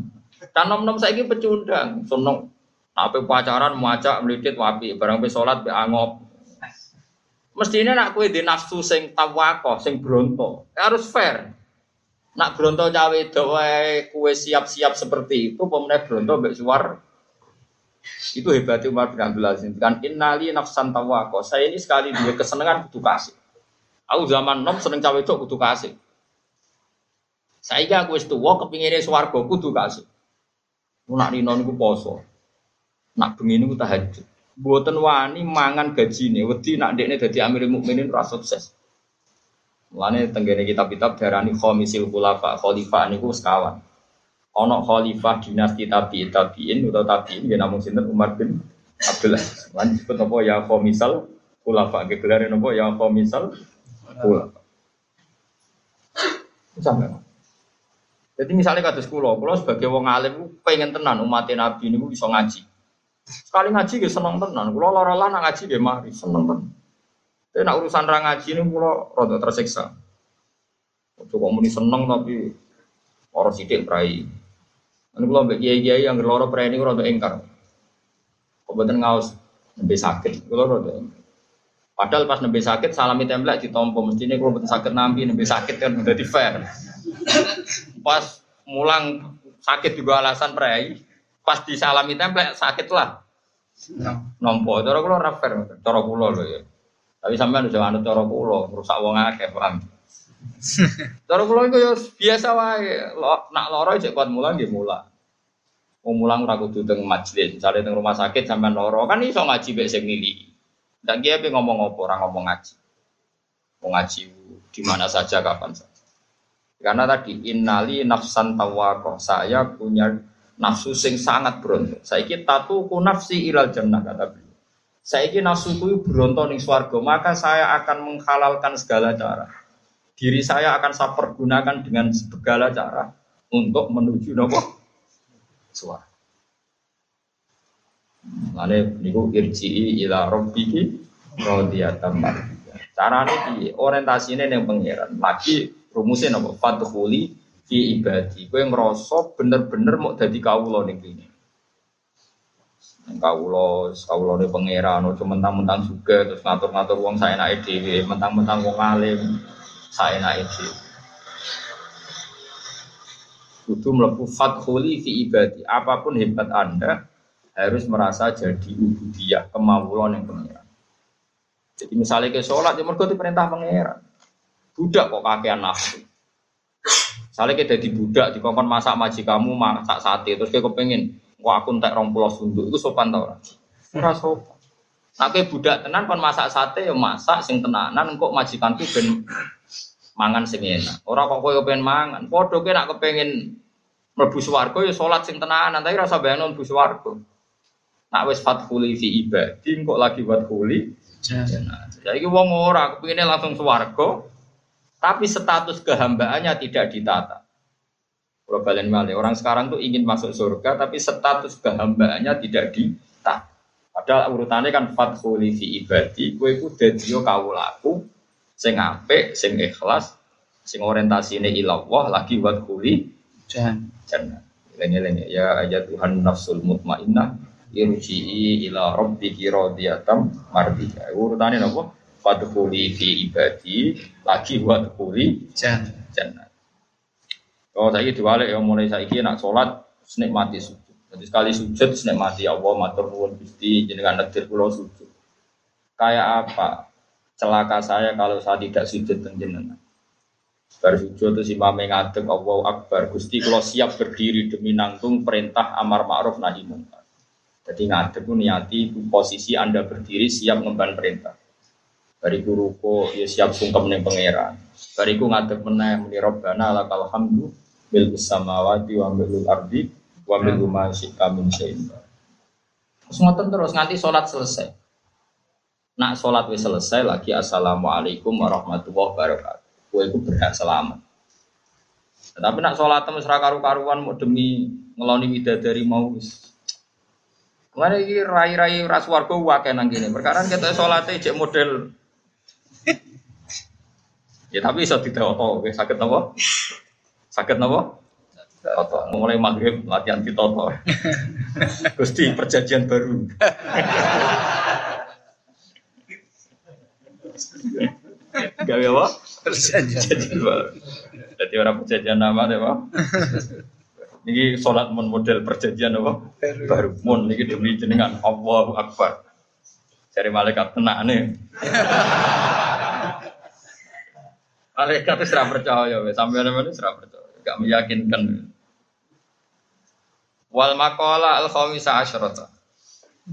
Dan nom saya pecundang, seneng Nape pacaran muacak melidit wapi, barang be sholat be angop. Mestinya nak kue di nafsu sing tawako, sing bronto, harus fair. Nak bronto cawe doa kue siap-siap seperti itu, pemenang bronto be suar itu hebatnya Umar bin Abdul Aziz. Kan innali nafsan tawako. Saya ini sekali dua kesenangan kudu kasih. Aku zaman nom seneng cawe itu kudu kasih. Saya aku tua kepinginnya swarga kudu kasih. Nak nino niku poso. Nak bengi niku tahajud. Buatan wani mangan gaji nih. Wedi nak dekne dadi Amirul Mukminin ora sukses. Mulane tenggene kitab-kitab darani khomisil khulafa, khalifah niku sekawan ono khalifah dinasti tabiin tabiin atau tabiin ya namun sinten Umar bin Abdullah. Lan disebut apa ya khomisal khulafa ge gelare napa ya khomisal khulafa. Sampai. Jadi misalnya kados kula, kula sebagai wong alim pengen tenan umat Nabi niku bisa ngaji. Sekali ngaji ge seneng tenan. Kula lara ngaji ge mari seneng tenan. Tapi nak urusan ra ngaji ini kula rada tersiksa. Kok muni seneng tapi orang sidik prai. Anu kalau mbak kiai kiai yang loro ini kalau untuk engkar. Kebetulan ngaus nembe sakit, kalau rada Padahal pas nembe sakit salami templek ditompo mestinya kalau betul sakit nampi nembe sakit kan udah di fair. Pas mulang sakit juga alasan prei, pas disalami templek sakit lah. Nompo, cara kulo ora fair, cara kulo lho ya. Tapi sampean udah anut cara kulo, rusak wong akeh, paham. Cara kula iku ya biasa wae. Nak lara cek kuat mulang nggih mulang. Wong mulang ora kudu teng majelis, misale teng rumah sakit sampean lara kan iso ngaji mek sing nili. Ndak kiye ngomong apa ora ngomong ngaji. Wong ngaji di mana saja kapan saja. Karena tadi innali nafsan tawaqah, saya punya nafsu sing sangat bronto. Saiki tatuku nafsi ilal jannah kata beliau. Saiki nafsuku bronto ning swarga, maka saya akan menghalalkan segala cara. Diri saya akan saya pergunakan dengan segala cara untuk menuju nopo swarga. Lane niku irji'i ila rabbiki radiyatan mardiyah. Carane piye? Orientasine ning pangeran. Lagi rumusnya nopo? Fadkhuli fi ibadi. Kowe ngrasa bener-bener mau dadi kawula ning kene. Kawula, ne pangeran, aja mentang-mentang juga terus ngatur-ngatur wong saenake dhewe, mentang-mentang wong alim saenake dhewe. Kudu mlebu fadkhuli fi ibadi. Apa pun hebat Anda, harus merasa jadi ubudiyah kemauan yang pengiran. Jadi misalnya ke sholat, ya mereka perintah pengiran. Budak kok kakean nafsu. Misalnya kita di budak, di kongkon masak maji kamu masak sate, terus kayak kepengen, wah aku entek rong pulau sunduk, itu sopan tau ora? Ora sopan. Nah, budak tenan kon masak sate ya masak sing tenanan kok majikanku ben mangan sing enak. Ora kok kowe pengen mangan. Padha kowe nak kepengin mlebu swarga ya salat sing tenanan, tapi rasa bayangno mlebu swarga. Nak wis fathuli fi ibadi kok lagi fathuli jannah. Jadi wong ora kepingine langsung swarga tapi status kehambaannya tidak ditata. Kalau balen malih, orang sekarang tuh ingin masuk surga tapi status kehambaannya tidak ditata. Padahal urutannya kan fathuli fi ibadi, kowe iku dadi kawulaku sing apik, sing ikhlas, sing orientasine ilallah lagi wadkhuli jannah. Lengi-lengi ya ayat Tuhan nafsul mutmainnah irji'i ila rabbiki radiyatam mardiyah. Urutane napa? Fadkhuli fi ibadi lagi wadkhuli jannah. Oh saiki diwalik ya mulai saiki nak salat nikmati sujud. Jadi sekali sujud nikmati ya Allah matur nuwun Gusti jenengan nedir kula sujud. Kayak apa? Celaka saya kalau saya tidak sujud teng jenengan. Bar sujud terus imam ngadeg Allahu Akbar. Gusti kalau siap berdiri demi nanggung perintah amar ma'ruf nahi munkar. Jadi ngadep pun niati posisi Anda berdiri siap ngemban perintah. Bariku ruko ya siap sungkem ning pangeran. Bariku ngadep meneh muni Rabbana lakal hamdu bil samawati wa bil ardi wa bil ma syi'a min syai'in. Terus ngoten terus nganti sholat selesai. Nak sholat wis selesai lagi assalamualaikum warahmatullahi wabarakatuh. Kue itu berhak selamat. Tapi nak sholat temes karu-karuan mau demi ngeloni widadari mau wis Mana ini rai-rai ras warga wakai nang gini. Perkara kita sholatnya cek model. Ya tapi bisa tidak oto, sakit nopo, sakit nopo. Toto, mulai maghrib latihan di toto. Gusti perjanjian baru. Gawe apa? Perjanjian baru. Jadi orang perjanjian nama deh, Pak. Ini sholat mon model perjanjian apa? Baru mon ini demi jenengan Allahu Akbar. Cari malaikat tenang nih. Malaikat itu serah percaya, sampai mana serah percaya, gak meyakinkan. Wal makola al khomisa asyrata.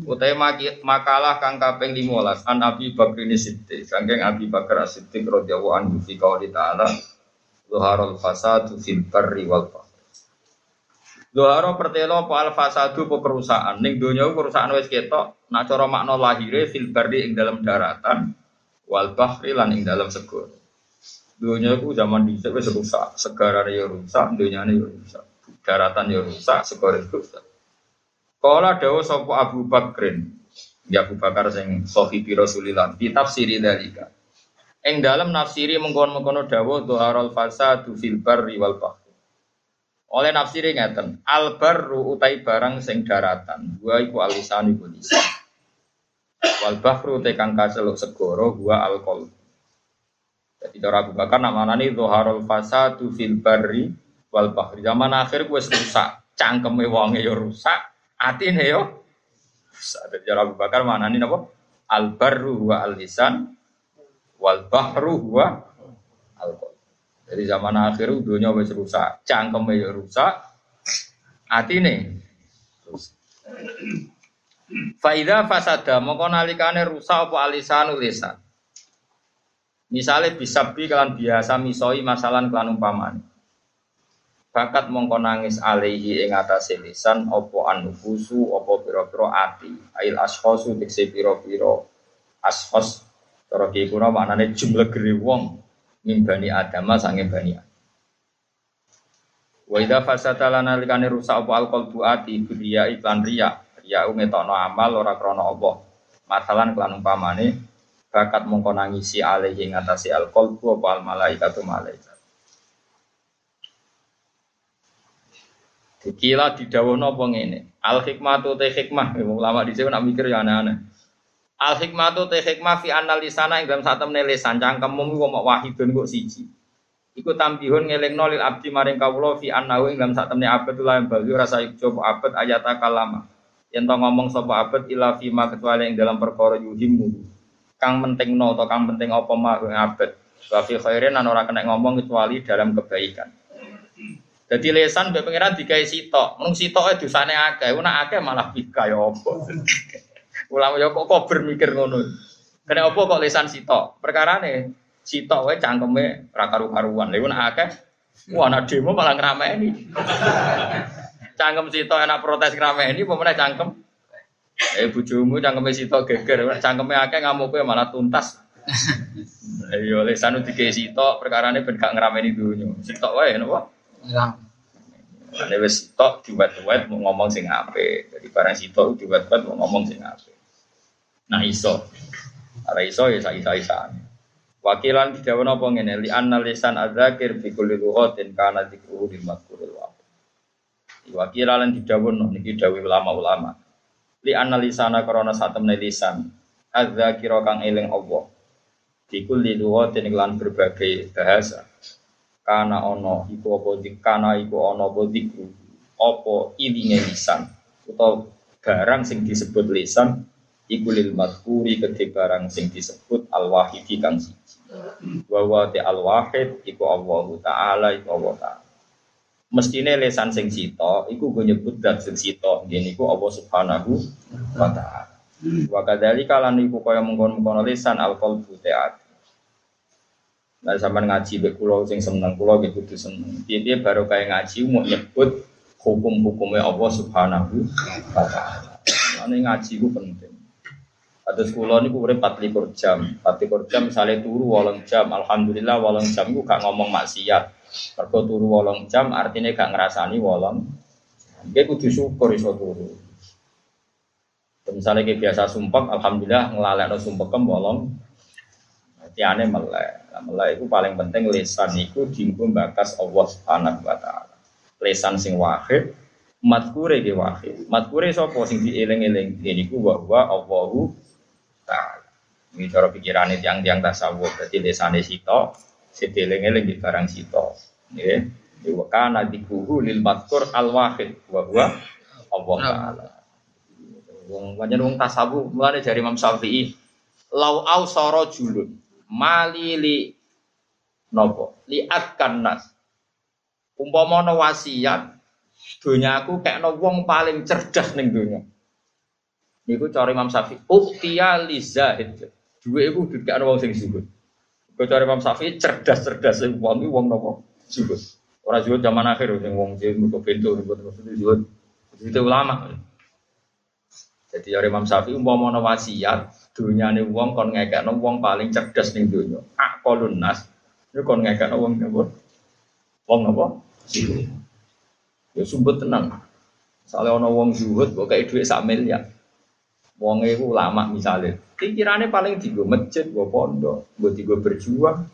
Utai makalah kang kaping 15 an Abi Bakr ini Siddiq, sangking Abi Bakar Siddiq radhiyallahu anhu fi qouli ta'ala Zuharul fasadu fil barri wal bahr pertelo apa al fasadu apa kerusakan. Ning donya kerusakan wis ketok, nak cara makna lahire fil ing dalam daratan wal bahri lan ing dalam segara. Donya ku zaman dhisik wis rusak, segarane ya rusak, donyane ya rusak. Daratan ya rusak, segara rusak. Kala dawuh sapa Abu Bakrin, ya Abu Bakar sing sahibi Rasulillah, di tafsiri dalika. Ing dalam nafsiri mengkon-mengkono dawuh doharul fasadu fil barri wal bahri. Oleh nafsiri ngeten, albarru utai barang sing daratan, gua iku alisan iku lisan. Wal bahru te kang kaseluk segara gua alkohol. Jadi cara Abu Bakar namanani dhuharul fasadu fil barri wal bahri. Zaman akhir gue rusak, cangkeme wonge ya rusak, atine yo rusak. Jadi cara Abu Bakar manani napa? Al barru wa al lisan wal bahru wa alkohol. Jadi zaman akhir dunia wis rusak, cangkem ya rusak, hati nih. Faida fasada mongko nalikane rusak apa alisanu lisan. Misalnya bisa bi kalian biasa misoi masalah kalian umpaman. bakat mongko nangis alaihi ing atase lisan apa anufusu apa pira-pira ati. Ail ashosu tekse pira-pira ashos. Cara ki kuna maknane jumlah wong mimbani adama sange bani Wa idza fasata lana likane rusak apa alqalbu ati biya iklan riya. Riya ngetokno amal ora krana apa. Masalan kelan umpamane bakat mongko nangisi alaihi ngatasi alqalbu apa al malaikatu malaikat Kila didawono apa ngene. Al hikmatu te hikmah, ulama di sini nak mikir ya aneh-aneh. Al hikmatu te hikmah fi analisana ing dalam sak temne lisan cangkemmu kok mok wahidun kok siji. Iku tambihun ngelingno lil abdi maring kawula fi annahu ing dalam sak temne abad lan bagi rasa coba abad ayat kalama. Yen to ngomong sapa abad ila fi ma kecuali dalam perkara yuhimu. Kang pentingno atau kang penting apa mah abad. Wa fi khairin ora kena ngomong kecuali dalam kebaikan. Jadi lesan mbek pangeran digawe sitok. Mung sitoke dosane akeh, ora akeh malah bika ya apa. Ulama ya kok kok bermikir ngono. Kena apa kok lesan sitok? Perkarane sitok wae cangkeme ra karu-karuan. Lha nek akeh wah ana demo malah ngrameni. Cangkem sitok enak protes ngrameni meneh cangkem Eh bojomu cangkeme sitok geger, cangkeme akeh ngamuke malah tuntas. Ayo lesan dikei sitok perkarane ben gak ngrameni dunyo. Sitok wae napa? Ya. Ane wis tok diwat-wat mau ngomong sing apik. Jadi barang sitok diwat-wat mau ngomong sing apik. Nah iso. Ora iso ya isa-isa. Wakilan didawono apa ngene li anna lisan adzakir fi kulli lughatin kana dzikruhu lil madhkuril wa. Wakilan didawono niki dawuh ulama-ulama. Li anna lisana krana satemne lisan adzakira kang eling Allah. Fi kulli lughatin lan berbagai bahasa. Kana ono iku apa kana iku ono apa dikru apa ilinge lisan. Utawa barang sing disebut lisan iku lil madhkuri kedhe barang sing disebut al wahidi kang siji. Wa wa al wahid iku Allah taala iku Allah taala mestine lesan sing sita iku go nyebut zat sing sita ngene iku Allah subhanahu wa taala wa kadzalika lan iku kaya mengkon-mengkon lesan al qalbu ta'at Nah, sampai ngaji be kulo sing seneng kulo gitu tuh seneng. Dia baru kayak ngaji mau nyebut hukum-hukumnya Allah Subhanahu wa taala. Ini ngaji ku penting. Sekolah ini kurang empat likur jam, empat likur jam misalnya turu walang jam, alhamdulillah walang jam gue gak ngomong maksiat. Mergo turu walang jam artinya gak ngerasani walang. Dia kudu syukur iso turu. Misalnya kayak biasa sumpah, alhamdulillah ngelalek no sumpah kem walang. Tiane melek. Nah, itu paling penting lesan itu dienggo bakas Allah Subhanahu wa taala. Lesan sing wahid, matkure ge wahid. Matkure sapa sing dieling-eling? Ini ku bahwa Allahu taala. Ini cara pikirane tiang-tiang tasawuf. Berarti lesane sito, sedeling-eling di barang sito. Nggih. Wa kana dikuhu lil matkur al wahid wa huwa Allah taala. Wong banyak wong tasawuf mulane dari Imam Syafi'i lau au soro julun mali li nopo li akan nas umpama wasiat aku kayak wong paling cerdas ning donya niku cara Imam Syafi'i uktiya li zahid duwe iku dikakno wong sing zuhud kok cara Imam Syafi'i cerdas-cerdas sing wong wong nopo zuhud ora zuhud zaman akhir sing wong sing mergo bento terus zuhud itu ulama jadi dari Imam Syafi'i umpama ana wasiat dunyane wong kon ngekekno wong paling cerdas ning donya. Aqalun nas. Iku kon ngekekno wong napa? Wong napa? Ya sumput tenang. Soalnya ana wong zuhud kok kayak dhuwit sak miliar. Wong iku ulama misalnya. Pikirannya paling digo masjid, go pondok, go digo berjuang.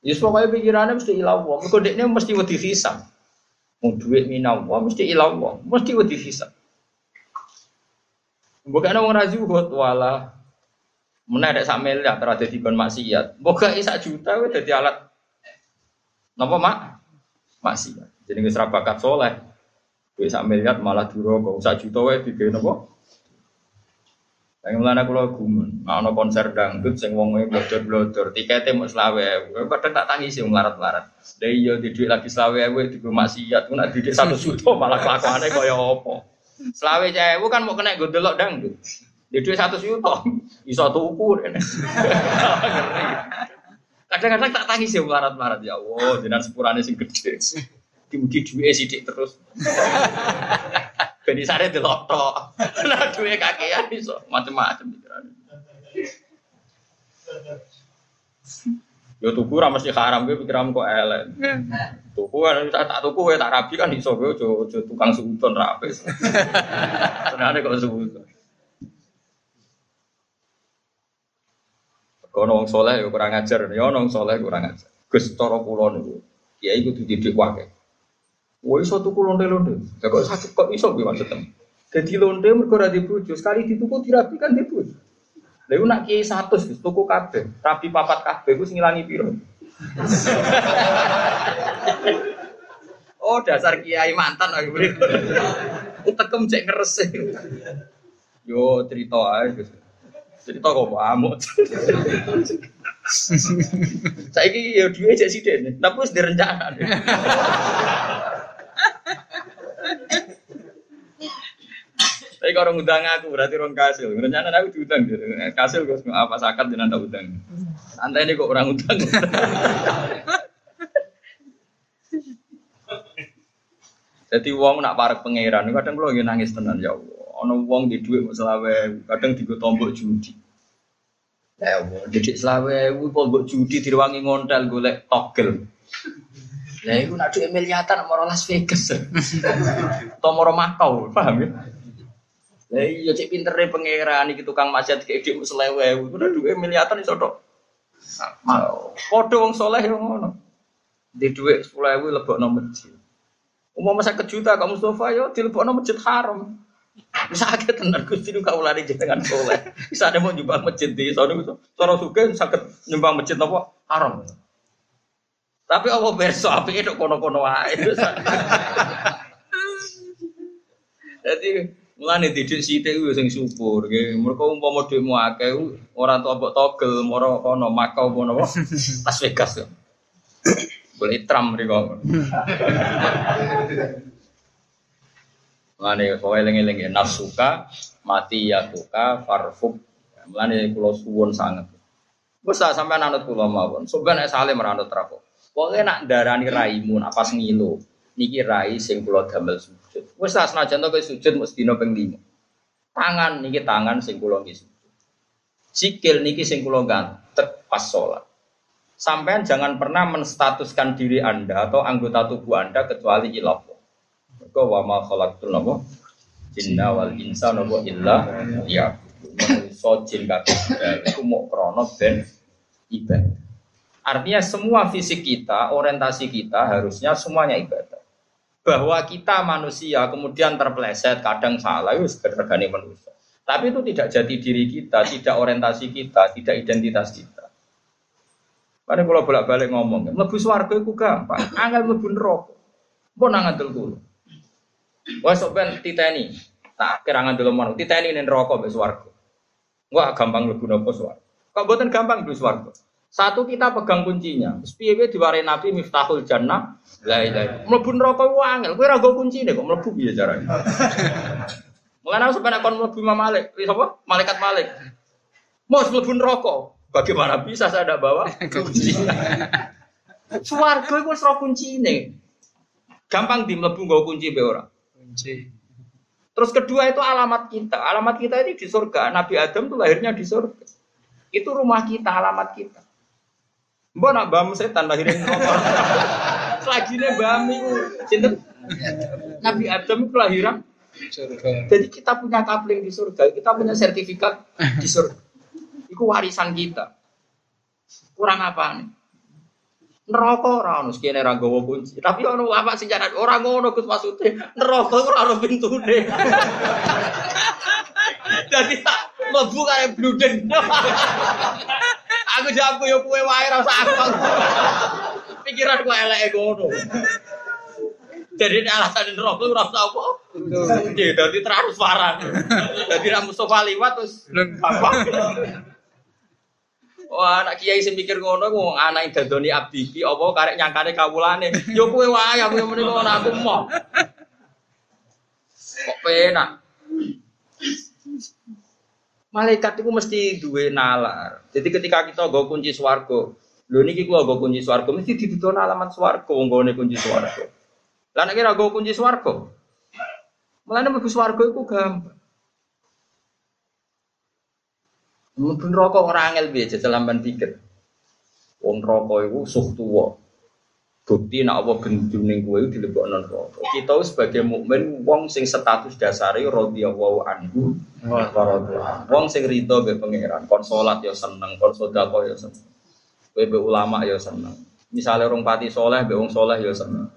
Ya pokoknya pikirannya mesti ilah wong. Mergo dekne mesti wedi hisab. Mau duit minau, mesti ilah wong, mesti wedi hisab. Bukan orang razu buat wala. Ada sak miliar terada di kon maksiat. Bukan isa juta we jadi alat. Napa mak? Maksiat. Jadi nggak serabakat soleh. Duit sak miliar malah duro kok sak juta we di? Yang mulane kula gumun, ana konser dangdut sing wong e blodor-blodor, tikete mung selawe. Padahal tak tangisi wong larat-larat. Lah iya di lagi selawe ewe di maksiat, ku nak didik 1 juta malah kelakuane kaya apa. Selawe cewu kan mau kena gue delok dangdut. Di duit satu juta, iso tuku. Kadang-kadang tak tangis ya melarat-melarat ya Allah, jenengan sepurane sing gede. Dimugi duwe sithik terus. Ben isane delok tok. Nah duwe kakean iso macam-macam pikirane. Yo tuku ra mesti haram kowe pikiran kok elek. Tuku kan tak tak tuku kowe tak rabi kan iso kowe aja tukang seudon ra apes. Senane kok seudon. Kono wong soleh yo kurang ajar, yo wong soleh kurang ajar. Gus cara kula niku, kiai kudu didik wae. Woi iso tuku londe-londe. Lah kok sakit kok iso kuwi maksudnya. Jadi londe mergo ora dibojo, sekali dituku dirapi kan dibojo. Lha iku nak kiai 100 Gus tuku kabeh, rapi papat kabeh iku sing ngilangi piro? oh dasar kiai mantan aku beri. Utekem cek ngeres. Yo cerita ae Gus. Cerita kok amuk. Saiki ya duwe cek sithik, tapi wis direncana. Tapi kalau ngundang aku berarti orang kasil. Rencana aku diundang. Kasil gue apa sakat jangan tak udang. Santai ini kok orang udang. Jadi uang nak parek pangeran, kadang kalau lagi nangis tenan ya Allah. Ono uang di duit selawe, kadang tiga tombok judi. Ya Allah, didik selawe, tombok judi diruangi ngontel golek togel. Nah, itu nak duit miliatan mau Las Vegas, atau mau Makau, paham ya? Lah iya cek pintere pangeran iki tukang maksiat kayak dik selewe, udah duit miliatan iso tok. Padha wong soleh yo ngono. Di dhuwit 10.000 lebokno masjid. Umum masa kejuta kamu Mustafa yo dilebokno masjid haram. Bisa akeh tenan Gusti nu kaulane jenengan soleh. Bisa ada mau nyumbang masjid di sono iso. Cara suge saged nyumbang masjid napa haram. Tapi apa berso apike tok kono-kono wae. Jadi Mulane didik sithik ku sing syukur nggih. Mergo umpama dhekmu akeh ora entuk mbok togel moro kono Makau kono apa? Las Vegas. Boleh tram mriko. Mulane kowe eling-eling nafsuka mati ya tuka farfuk. Mulane kula suwun sanget. Wes sampean anut kula mawon. Soben nek saleh meranut rapo. Pokoke nak darani raimu nak pas ngilu. Niki rai sing kula damel sujud. Wes tak senajan to sujud mesti dina ping 5. Tangan niki tangan sing kula nggih sujud. Sikil niki sing kula gantek pas sholat. Sampean jangan pernah menstatuskan diri Anda atau anggota tubuh Anda kecuali ilah. Mergo wa ma khalaqtul napa jinna wal insa napa illa ya. Manusa jin kabeh mok krana ben ibadah. Artinya semua fisik kita, orientasi kita harusnya semuanya ibadah. Bahwa kita manusia kemudian terpleset, kadang salah, itu sekedar manusia. Tapi itu tidak jadi diri kita, tidak orientasi kita, tidak identitas kita. Karena kalau bolak-balik ngomong, lebih suarga itu gampang, angel lebih neraka. Pun ngandel kulo. Wah sok ben titeni. Tak kira ngandel mana, titeni ning mbek swarga. Wah gampang lebih nopo swarga. Kok mboten gampang swarga. Satu kita pegang kuncinya. Piye diwarai Nabi Miftahul Jannah. La ilaha. Mlebu neraka ku angel. Kowe ora nggo kuncine kok mlebu piye carane. Mulane aku sampe kon mlebu Imam Malik, sapa? Malaikat Malik. Mau mlebu neraka. Bagaimana bisa saya tidak bawa kunci? Suwarga itu wis kunci ini. Gampang di mlebu nggo kunci be ora. Kunci. Terus kedua itu alamat kita. Alamat kita ini di surga. Nabi Adam itu lahirnya di surga. Itu rumah kita, alamat kita. Mbak nak bam setan lahirin neraka. Selagi nih bam itu, cinta Nabi Adam itu lahiran. Surga. Jadi kita punya kapling di surga, kita punya sertifikat di surga. Itu warisan kita. Kurang apa nih? Neraka ora ono sekene ra nggawa kunci. Tapi ono apa sing jaran ora ngono Gus maksude. Neraka ora ono pintune. Jadi tak mlebu kaya bludeng. aku jago yo kowe wae ra usah aku. Pikiran ku eleke ngono. Jadi alasan neraka ora usah apa. Iya, dadi transparan. Dadi ra Mustofa liwat terus gampang. Wah, anak kiai sing mikir ngono ku anak dadoni abdi iki apa karek nyangkane kawulane. Yo kowe wae aku muni ngono aku mau. Kok penak. Malaikat itu mesti duwe nalar. Jadi ketika kita nggo kunci swarga, Lho niki kula go kunci swarga mesti didudona alamat swarga wong gone kunci swarga. Lah nek kira go kunci swarga. Mulane mlebu swarga iku gampang. Mlebu neraka ora angel jajal lamban pikir. Wong neraka iku suh tuwa. Bukti nek apa gendune kowe dilebokno neraka. Kita sebagai mukmin wong sing status dasare radhiyallahu anhu wa radhiyallahu. Wong sing rido be pangeran, kon salat ya seneng, kon sedekah ya seneng. Kowe be ulama ya seneng. Misalnya orang pati soleh, be wong soleh ya seneng.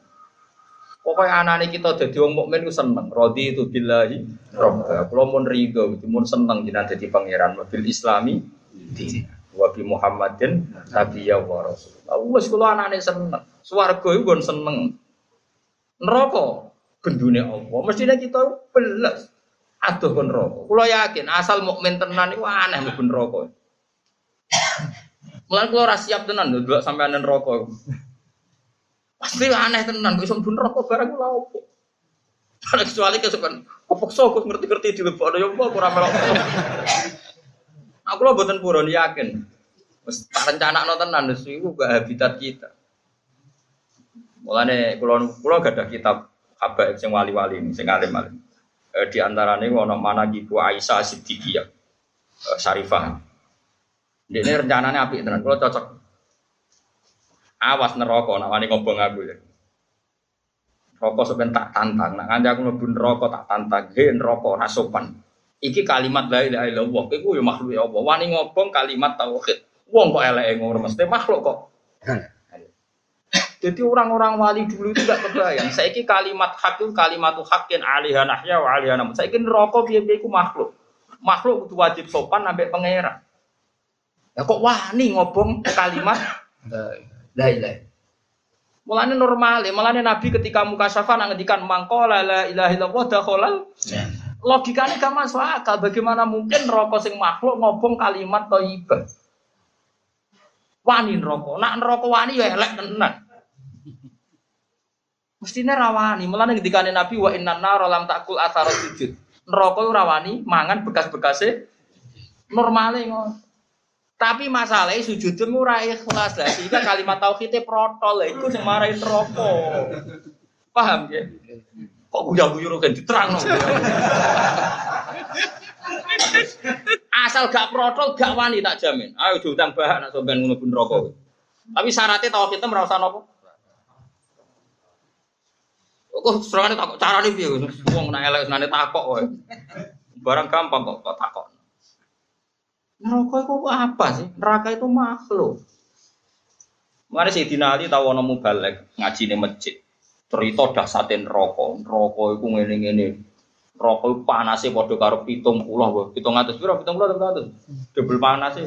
Pokoknya anak kita jadi wong mukmin ku seneng. Rodi itu billahi robba. Kalau mun gitu, mun seneng jadi jadi pangeran. Mobil Islami, wabi Muhammadin, Nabi ya wa Rasul. Wes kalau anaknya seneng. Suwargo itu gon seneng. Neraka bendune Allah. Mestinya kita belas. Aduh kon neraka. Kulo yakin asal mukmin tenan itu aneh mlebu neraka. Mulane kulo ora siap tenan lho delok sampean neraka. Pasti aneh tenan kok iso mlebu neraka barang kula opo. Kecuali kesukaan, kepeksa aku ngerti-ngerti di lebok ada yang apa kurang melok. Aku lo buatan buron yakin. Tak rencana no tenan itu gak habitat kita. Mulane kulo kulo gak ada kitab habaib sing wali-wali ini, sing alim-alim. Eh, di antaranya ono Aisyah Siddiqiyah eh, Syarifah. Ini rencananya api tenan, kalau cocok. Awas neraka nak wani ngobong aku ya. Rokok sepen tak tantang, nak kanca aku mlebu neraka tak tantang, he neraka ora sopan. Iki kalimat la ilaha illallah, iku ya makhluk ya Allah. Wani ngobong kalimat tauhid. Wong kok eleke ngono mesti makhluk kok. Jadi orang-orang wali dulu itu gak kebayang. Saiki kalimat hak itu kalimat hakin alihah nahya wa alihah namun. Saiki neraka piye-piye iku makhluk. Makhluk itu wajib sopan sampai pangeran. Ya kok wani ngobong kalimat la ilaha. Mulane normal, mulane Nabi ketika muka syafa nang ngendikan mangkola la ilaha illallah dakhalal. Logikanya gak masuk akal. Bagaimana mungkin rokok sing makhluk ngobong kalimat thayyibah? Wani neraka. Nak neraka wani ya elek tenan. Mestinya rawani. Mulane ngendikane Nabi wa inna nar lam takul atharat sujud. Neraka rawani mangan bekas-bekase normale ngono. Tapi masalahnya sujud itu ora ikhlas lah. Sehingga kalimat tauhidnya protol lah. Sing marahin rokok. Paham ya? Kok guyu-guyu kan diterang Asal gak protol gak wani tak jamin. Ayo diutang bahan nak sampean ngono pun rokok. Tapi syaratnya tauhidnya merasa nopo? Kok serangane takok carane piye? Wong nak elek senane takok wae. Barang gampang kok kok takok. Neraka itu apa sih? Neraka itu makhluk. Mari si Ali tahu ono balik ngaji di masjid. Cerita dasatin rokok, rokok itu ngene ngene. Rokok itu panasnya pada karo pitung pulau, pitung atas berapa? Pitung pulau atau atas? Double panasnya.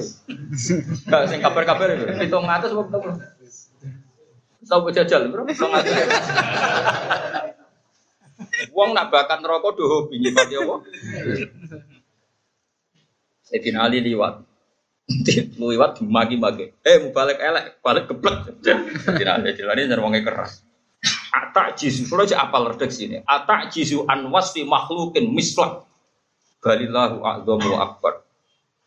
Gak sing kabar-kabar itu. Pitung atas berapa? Pitung jajal berapa? Pitung atas. Wong nak bakat rokok doh hobi nyipati apa? Sayyidina Ali liwat. liwat magi-magi. Eh mau balik elek, balik geblek. Sayyidina Ali dilani jan wonge keras. Atak jisu, kalau aja apal redek sini. Atak jisu anwas fi makhlukin mislah. Balillahu a'zamu akbar.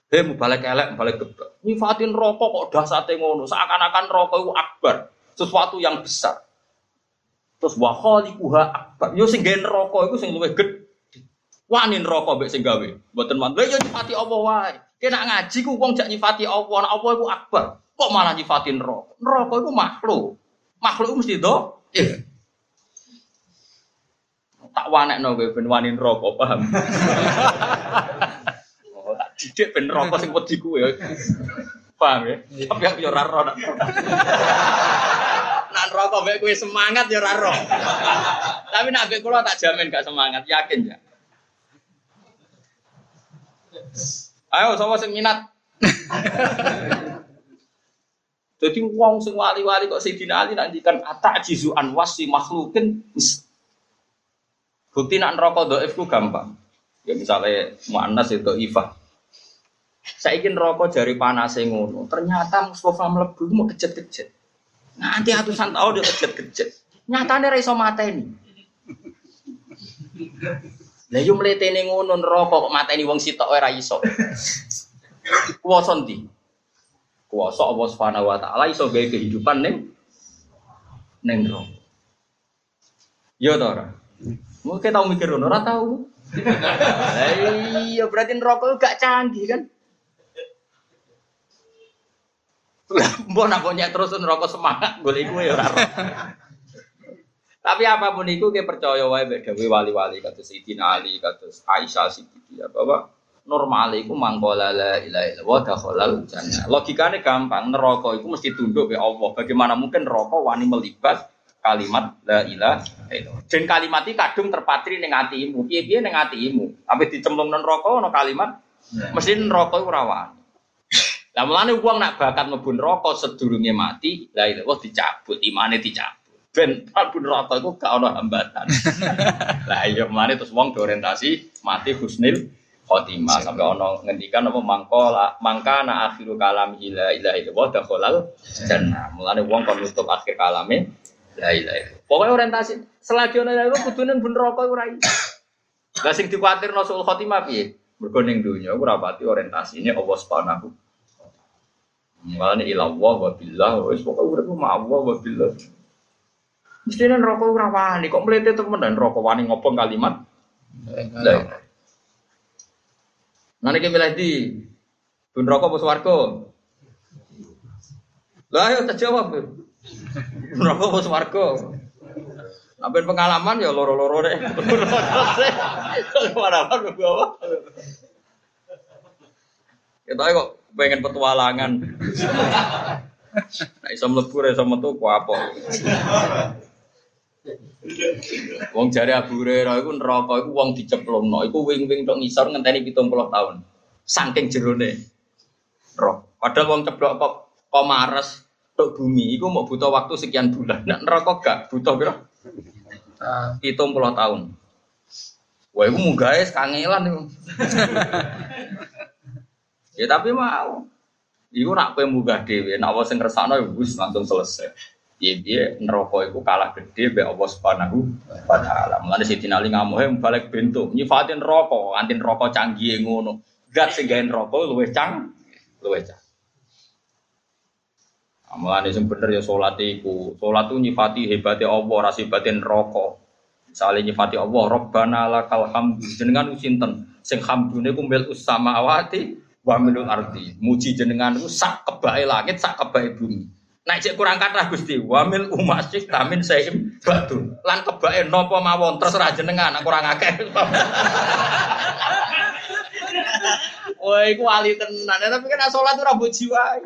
Hei mau balik elek, balik geblek. Nyifatin rokok kok dasate ngono. Seakan-akan rokok itu akbar. Sesuatu yang besar. Terus wa khaliquha akbar. Yo sing gawe rokok iku sing luwih gede. Wani neraka mbek sing gawe. Mboten mantu. Yo nyifati Allah wae. Kena ngaji ku wong jak nyifati Allah, Allah iku akbar. Kok malah nyifati neraka? Neraka iku makhluk. Makhluk mesti do. Eh. Tak wanekno kowe ben wani neraka, paham? oh, tak didik ben neraka sing wedi kuwe. Paham ya? Tapi aku yo ora ro. Nak neraka mbek kowe semangat yo ora ro. Tapi nak mbek kula tak jamin gak semangat, yakin ya. Ayo sama sing minat. Jadi wong sing wali-wali kok Sayyidina nanti kan atak jizu anwasi makhlukin Bukti nak neraka dhaif ku gampang. Ya misalnya muannas itu ifah. Saya ingin rokok dari panas ngono. Ternyata Mustafa melebu mau kejet-kejet. Nanti ratusan tahun dia kejet-kejet. Nyatanya raiso mata ini. Lah yo mletene ngono neraka kok mateni wong sitok ora iso. Kuwasa ndi? Kuasa Allah Subhanahu wa taala iso gawe kehidupan ning ning neraka. Ya ta ora? Mungkin tau mikir ngono ora tau. Iya berarti neraka gak canggih kan? Mbok nak nyek terus neraka semangat golek iku ya ora. Tapi apa pun itu kita percaya wae mbek wali-wali kados Sayyidina Ali kados Aisyah Siddiqiyah bahwa normal iku mangkola la ilaha illallah dakhalal jannah. Logikane gampang, neraka iku mesti tunduk be Allah. Bagaimana mungkin neraka wani melibat kalimat la ilaha illallah. Dan kalimat iki kadung terpatri ning atimu. Piye-piye ning atimu. Sampai dicemplung nang neraka ana kalimat mesti neraka iku ora wani. Lah mulane wong nak bakat mlebu neraka sedurunge mati, la ilaha dicabut, imane dicabut ben mlebu neraka iku gak ana hambatan. Lah iya mane terus wong orientasi mati husnil khotimah sampai ono ngendikan apa mangkola mangkana akhiru kalam ila ilaha illallah dakhalal jannah. Mulane wong kon nutup akhir kalame la ilaha illallah. Pokoke orientasi selagi ono iku kudune ben neraka ora iso. Lah sing dikuatirno sul khotimah piye? Mergo ning donya ora pati orientasine Allah Subhanahu Mulane ilallah wa billah wis pokoke urip ma Allah wa billah. Mestinya rokok ora wani, kok melete temen rokok wani ngopong kalimat. Nanti kita milih di Bun rokok bos warga. Lah ayo terjawab. Bun rokok bos warga. Nampin pengalaman ya loro-loro deh. Pengalaman? Kita kok pengen petualangan. Nah, iso mlebu iso metu ku apa? Wong jare Abu Hurairah iku neraka iku wong diceplokno, iku wing-wing tok ngisor ngenteni 70 tahun. Saking jerone. Roh. Padahal wong ceblok kok kok mares tok bumi iku mau butuh waktu sekian bulan. Nek neraka gak butuh piro? 70 tahun. Wah, iku munggah kangelan iku. ya tapi mau. Iku nak kowe munggah dhewe, nak wong sing ngersakno ya wis langsung selesai. Iya dia neraka itu kalah gede be Allah Subhanahu wa taala. Mulane Sidin Ali ngamuhe balik bentuk nyifatin neraka, anti neraka canggih ngono. Zat sing gawe neraka luwih cang, luwih cang. Mulane sing bener ya salat iku. Salat itu nyifati hebate Allah, ra sifate neraka. Misale nyifati Allah, Rabbana lakal hamdu. Jenengan sinten? Sing hamdune ku mil wa milul ardi. Muji jenengan ku sak kebae langit, sak kebae bumi. Nek cek kurang kata Gusti, wamil umasik tamin saim batu. Lan kebake nopo mawon terserah jenengan, kurang akeh. Wah, iku tenan. Tapi kan salat ora mbok jiwa.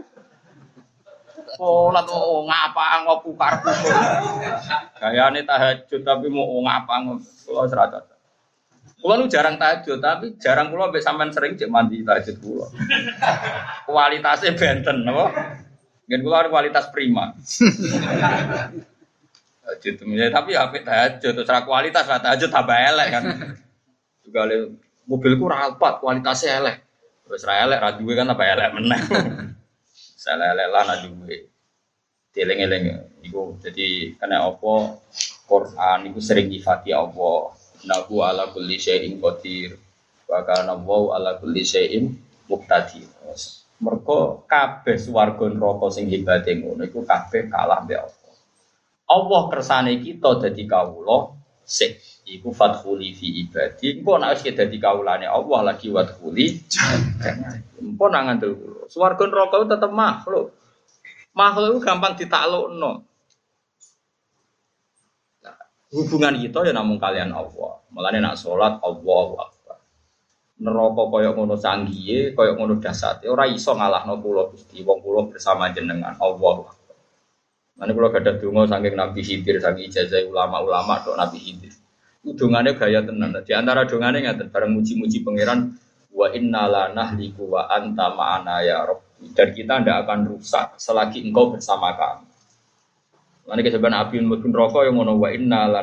Salat oh ngapa ngopu karbu. Gayane tahajud tapi mau ngapa kula serata. Kula nu jarang tahajud, tapi jarang kula mbek sampean sering cek mandi tahajud kula. Kualitasnya benten, apa? Mungkin kula kualitas prima. tahajud tapi ya tahajud terus kualitas lah tahajud tambah elek kan. Juga mobilku rapat kualitasnya elek. Terus ra elek ra duwe kan tambah elek meneh. Salah elek lah na duwe. Dieling-eling iku jadi karena apa Quran itu sering nyifati Allah. Nahu ala kulli syai'in qadir. Wa kana ala kulli syai'in muqtadir. Mereka kabeh swarga neraka sing hebate ngono iku kabeh kalah mbek Allah. Allah kersane kita dadi kawula sik iku fadkhuli fi ibadi. Engko nek wis dadi kawulane Allah lagi wadkhuli engko nang ngandel kula. Swarga neraka tetep makhluk. Makhluk itu gampang ditaklukno. Nah, hubungan kita ya namun kalian Allah. Mulane nak salat Allah neraka kaya ngono canggihe, kaya ngono dasate ora iso ngalahno kula Gusti. Wong kula bersama jenengan Allah. Nanti kalau gada dungo saking Nabi Khidir, saking ijazah ulama-ulama dok Nabi Khidir. Udungannya gaya tenan. Di antara dungannya ngaten bareng muji-muji pangeran wa inna la nahliku wa anta ma'ana ya Rabb. Dan kita tidak akan rusak selagi engkau bersama kami. Nanti keseban api mungkin rokok yang ngono wa inna la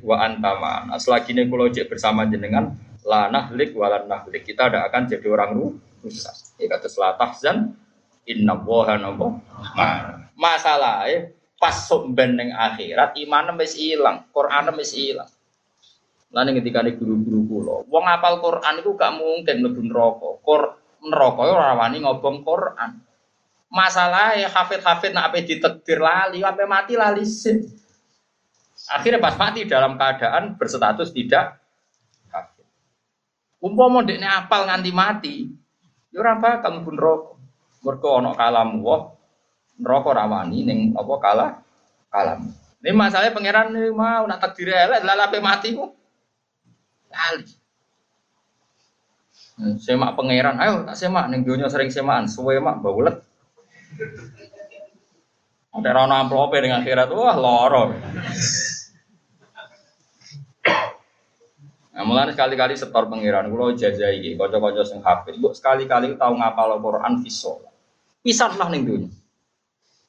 wa anta ma'ana. Selagi ini kalau bersama jenengan, la nahlik walan nahlik kita tidak akan jadi orang rusak ya kata selah tahzan inna woha nopo masalah ya pas sumben neng akhirat iman wis ilang Quran wis ilang Lalu ketika di guru-guru kulo, wong apal Quran itu gak mungkin lebih neraka. Kor neraka ora wani ngobong Quran. Masalah ya hafid-hafid nak ape ditekdir lali, ape mati lali sih. Akhirnya pas mati dalam keadaan berstatus tidak. Umpama dekne apal nganti mati, ya ora bakal mlebu neraka. Mergo ana kalam wah neraka rawani ning apa kalah kalam. Ini masalahnya pangeran mau nak takdir elek lalape mati ku. Lali. Hmm, semak pangeran, ayo tak semak ning donya sering semakan, suwe mak baulet. Ada rana amplope dengan akhirat, wah loro. Nah, mulai sekali-kali setor pangeran, kalau jajai, kocok-kocok sing hafid, bu sekali-kali tahu ngapal Quran visol. Pisan lah ning dunia.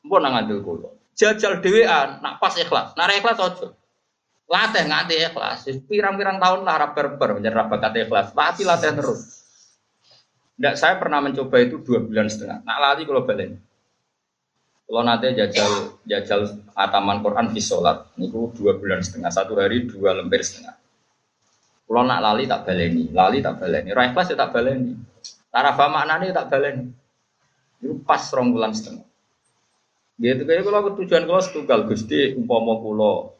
Mbok nang ngandel kula. Jajal dhewean, nak pas ikhlas. Nak ikhlas aja. Latih nganti ikhlas. Pirang-pirang tahun lah ora berber menjadi bakat ikhlas. Pasti latih terus. Nggak, saya pernah mencoba itu dua bulan setengah. Nak lali kalau balen. Kalau nanti jajal jajal ataman Quran di sholat, niku dua bulan setengah, satu hari dua lembar setengah. Kalau nak lali tak baleni, lali tak baleni, Rai kelas ya tak baleni, Tarafa maknanya tak baleni. Itu pas rong bulan setengah. Gitu kayak kalau tujuan kalau setunggal gusti umpama kulo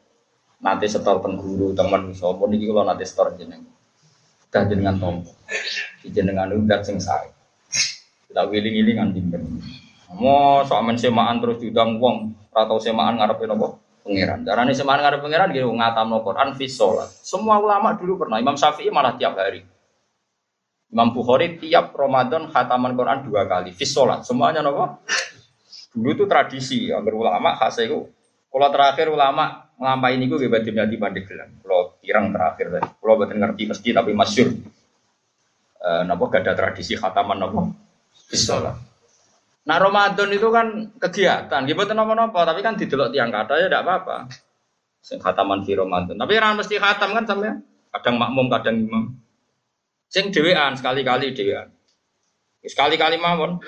nanti setor tengguru teman pun ini kalau nanti setor jeneng. Dah jenengan tompo. Jenengan udah sing sae. Kita wiling-wiling kan dimben. Mau soal semaan terus diundang wong atau semaan ngarepin apa? Pangeran. Caranya semaan ngarep pangeran gitu ngatam Quran fi Semua ulama dulu pernah. Imam Syafi'i malah tiap hari. Imam Bukhari tiap Ramadan khataman Quran dua kali. Fis Semuanya nopo. Dulu itu tradisi. Agar ulama khas itu. Kalau terakhir ulama ngelampai ini gue berarti di Pandeglang. Kalau tirang terakhir tadi. Kalau betul ngerti meski tapi masyur. E, nopo gak ada tradisi khataman nopo. Fis Nah Ramadan itu kan kegiatan. Gitu nopo-nopo. Tapi kan didelok tiang kata ya tidak apa-apa. Sing khataman di Ramadan. Tapi orang mesti khatam kan sampai kadang makmum kadang imam. Sing dhewean sekali-kali dhewean. Sekali-kali mawon.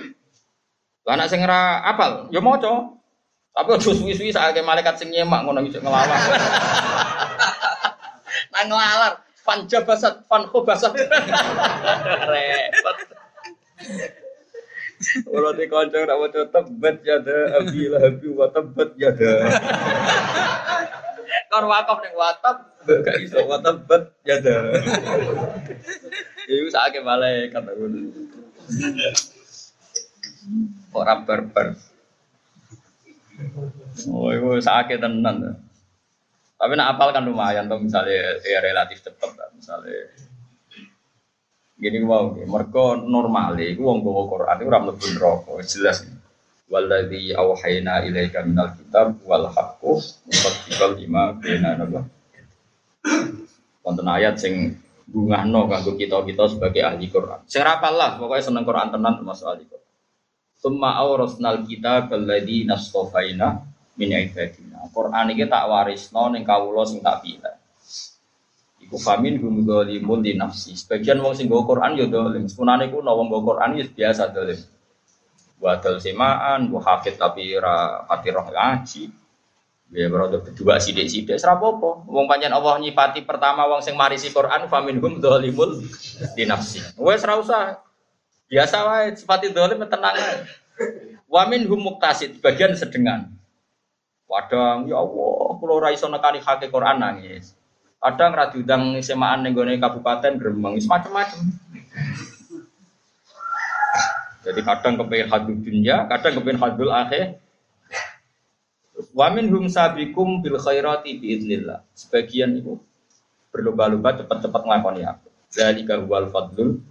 Lah anak sing ora apal, ya maca. Tapi aja suwi-suwi sakake malaikat sing nyemak ngono iso ngelawan. Nang ngelalar, fan jabasat, fan khobasat. Repot. Kalau di konco nak maca tebet ya da abila habi wa tebet ya da. Kon wakaf ning watab gak iso wa tebet ya da. Iku sakake malaikat aku. Ora barbar. Oh, itu sakit tenan. Tapi nak apal kan lumayan tuh misalnya ya relatif cepet misalnya gini wow, mereka normal iku wong gawa Quran iku ora mlebu neraka, jelas. Walladzi auhayna ilaika minal kitab wal haqqu musaddiqal lima baina nabah. Wonten ayat sing bungahno kanggo kita-kita sebagai ahli Quran. Sing lah, pokoknya seneng Quran tenan termasuk ahli Quran. Summa awrasnal kitab alladzi nastofaina min ibadina. Quran iki tak warisno ning kawula sing tak pilih. Iku famin hum dzalimun di nafsi. Sebagian wong sing Quran yo dolim. Sepunane ku wong nggo Quran yo biasa dolim. Wadal semaan, bu hafid tapi ra pati roh ngaji. Ya berada berdua sidik-sidik serapopo. Wong panjang Allah nyipati pertama wong sing marisi Quran faminhum dzalimul di nafsi. Wes usah. Biasa wae sifati dzalim tenang ae. Wa minhum muktasid bagian sedengan. Wadang ya Allah, kula ora iso nekani hake Quran nangis. Kadang ra diundang semaan ning gone kabupaten Gremeng, macam-macam. Jadi kadang kepengen hadul dunia, kadang kepengen hadul akhir, Wamin hum sabikum bil khairati biidnillah. Sebagian itu berlomba-lomba cepat-cepat ngelakoni aku. Jadi huwal fadlul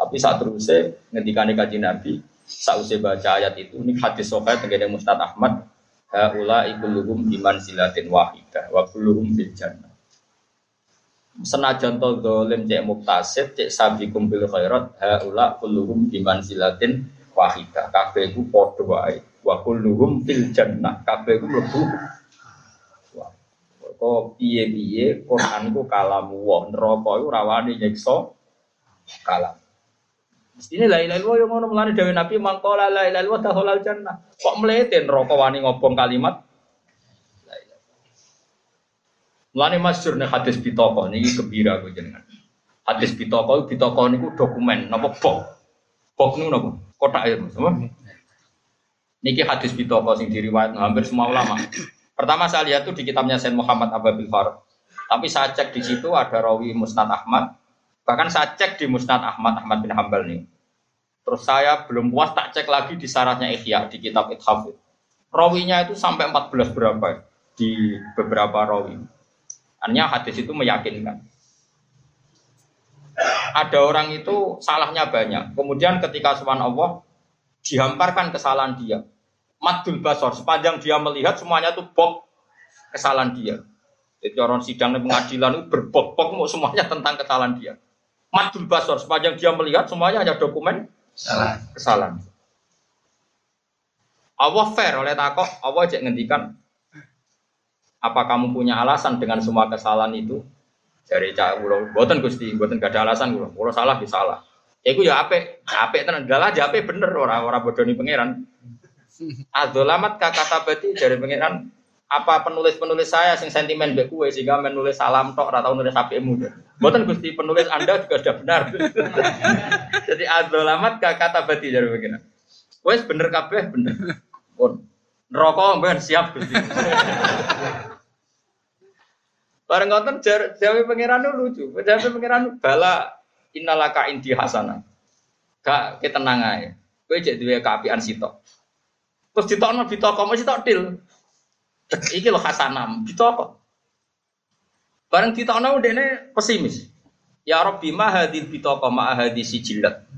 tapi saat terusnya ngendikane kaji Nabi, saat usai baca ayat itu, ini hadis sokai tenggene Mustad Ahmad, haula ikuluhum iman silatin wahidah, wa kulluhum bil jannah. Senajan to dolim cek muktasib, cek sabikum bil khairat, haula kulluhum iman silatin wahidah. Kabeh iku padha wae. Wa kulluhum fil jannah. Kabeh ku mlebu. Kok piye-piye Quran ku kalamu wa neraka iku rawani nyiksa kalam. Ini la ilaha illallah yang ngono melani dewe Nabi mangkola la ilaha illallah dakhalal jannah. Kok mlete neraka wani ngobong kalimat la ilaha. Mulane masyhur nek hadis pitaka niki gembira aku jenengan. Hadis pitaka pitaka niku dokumen napa bok. Bok niku napa? Kotak ya, Mas. Niki hadis bitoko sing diriwayat hampir semua ulama. Pertama saya lihat tuh di kitabnya Sayyid Muhammad Ababil Farad. Tapi saya cek di situ ada rawi Musnad Ahmad. Bahkan saya cek di Musnad Ahmad Ahmad bin Hambal nih. Terus saya belum puas tak cek lagi di syaratnya Ihya di kitab Ithafid. Rawinya itu sampai 14 berapa di beberapa rawi. Hanya hadis itu meyakinkan. Ada orang itu salahnya banyak. Kemudian ketika subhanallah dihamparkan kesalahan dia. Madul basor, sepanjang dia melihat semuanya itu bok kesalahan dia. Jadi orang sidang pengadilan itu berbok-bok mau semuanya tentang kesalahan dia. Madul basor, sepanjang dia melihat semuanya hanya dokumen Salah. kesalahan. Allah fair oleh takok, Allah cek ngendikan apa kamu punya alasan dengan semua kesalahan itu? Dari cak kulo, buatan gusti, buatan gak ada alasan kulo, kulo salah di salah. Iku ya ape, ape tenan dalah aja ape bener orang orang bodoh nih pangeran. Adolamat kata berarti dari pangeran apa penulis-penulis saya sing sentimen mbek kue sehingga menulis salam tok ora tau nulis apikmu. Mboten Gusti penulis Anda juga sudah benar. Jadi adzalamat kata berarti dari pangeran. Wes bener kabeh bener. Pun neraka mben siap Gusti. Bareng ngoten jawi pangeran lucu. Jawi pangeran bala innalaka indi hasanah. Gak ketenang ae. Kowe jek duwe kaapian sitok. Terus ditokno ditoko mesti sitok til. Iki lho hasanam, ditoko. Bareng ditokno dene pesimis. Ya Rabbi ma hadil bitoko ma hadisi jilat.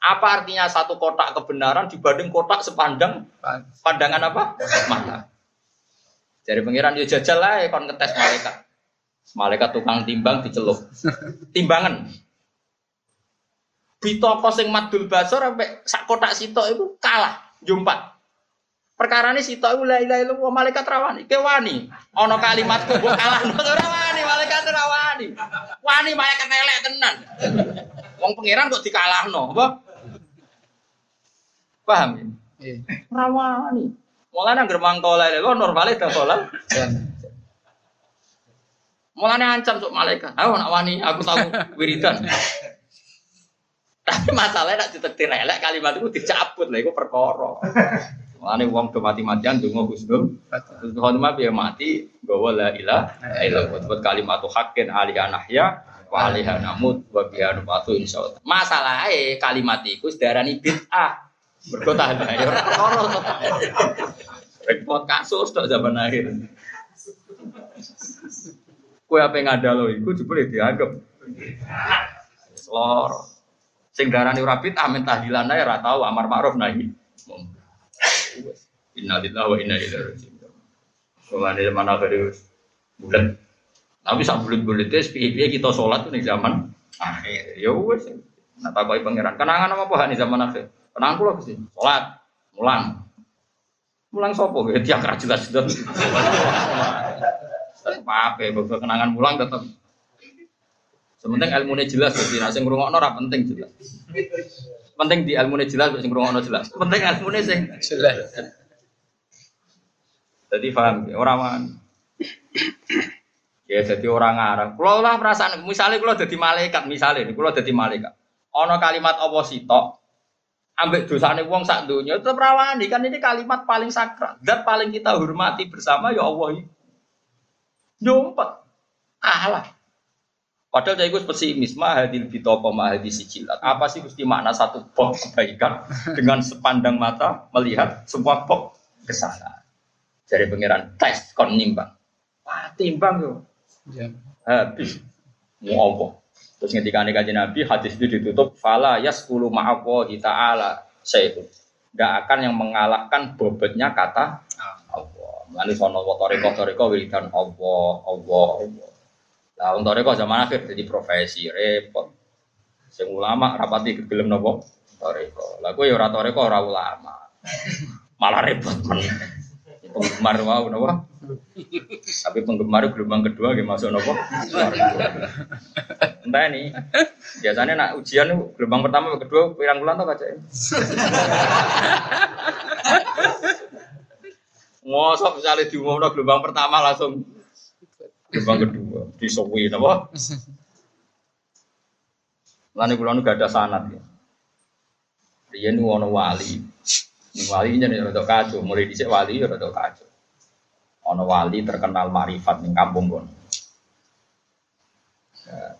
Apa artinya satu kotak kebenaran dibanding kotak sepandang pandangan apa? Mata. Dari pengiran dia jajal lah kon ngetes malaikat. Malaikat tukang timbang dicelup. Timbangan. Bitoko sing madul basor sampai sak kotak sitok itu kalah jumpa. Perkara ini sitok itu la ilaha illallah malaikat rawani. Ke wani. Ono kalimatku mbok kalah ora wani malaikat rawani. Wani malaikat elek tenan. Wong pangeran kok dikalahno, apa? Paham ya? Iya. Rawani. Mulane anggere mangko ilaha normale dah salat. Mulane ancam sok malaikat. Ayo nak wani aku tahu wiridan. Tapi masalahnya nak ditektir elek kalimat itu dicabut lah, itu perkara. Mulane wong do mati-matian donga husnul. Terus khotimah biar mati bahwa la ilaha illallah. Buat kalimat hakin ali anahya wa alaiha namut wa biha nubatu insyaallah. Masalahe kalimat iku sedarani bid'ah. Mergo tahan ae ora perkara kasus tok zaman akhir. Kue apa yang ada lo, iku jebule dianggap lor. Sing darani ora bid'ah men tahlilan ae ora tau amar ma'ruf nahi. Innalillahi wa inna ilaihi raji'un. Mulane mana kare bulan. Tapi sak bulan-bulan itu piye kita sholat tuh nih zaman akhir. Ya wes. Nah takoki pangeran. Kenangan apa nih zaman akhir? Kenangan kula Gusti. Sholat, mulang. Mulang sopo? Ya tiang ra jelas jelas. Tetep apa? Kenangan mulang tetap Sementing ilmunya jelas jadi nak sing ngrungokno penting jelas. Penting di ilmunya jelas sing ngrungokno jelas. Penting ilmunya sing jelas. Jadi paham orang man. Ya jadi orang ngarang. Kalau lah perasaan misalnya kalau jadi malaikat misalnya kalau jadi malaikat. Ono kalimat sitok ambek dosane wong sak dunia itu rawani kan ini kalimat paling sakral dan paling kita hormati bersama ya Allah. Nyumpet. Kalah. Padahal saya ikut pesimis, mahadil bitoko mahadil sijilat. Apa sih mesti makna satu box kebaikan dengan sepandang mata melihat semua box kesalahan. Dari pangeran tes kon nimbang. Wah, timbang yo. Ya. Habis. Mau apa? Terus ketika kajian Nabi, hadis itu ditutup, fala yaskulu ma'awahi ta'ala syai'un. Tidak akan yang mengalahkan bobotnya kata Allah. Lalu sono toriko toriko wiridan Allah, Allah, Allah. Lah wong toreko zaman akhir jadi profesi repot. Sing ulama rapati gelem nopo? Toreko. Lah kowe ya ora toreko ora ulama. Malah repot. Penggemar mau nopo? Tapi penggemar gelombang kedua gak masuk nopo? Entah ini. Biasanya nak ujian gelombang pertama kedua pirang bulan tuh kaca. Ngosok misalnya diumumno gelombang pertama langsung gelombang kedua disowi napa Lani kula nu gak ada sanat ya. Riyen nu wali. Ini wali jadi rada kacau, mulai dhisik wali ya rada kacau. Ono wali terkenal marifat ning kampung kon. Ya.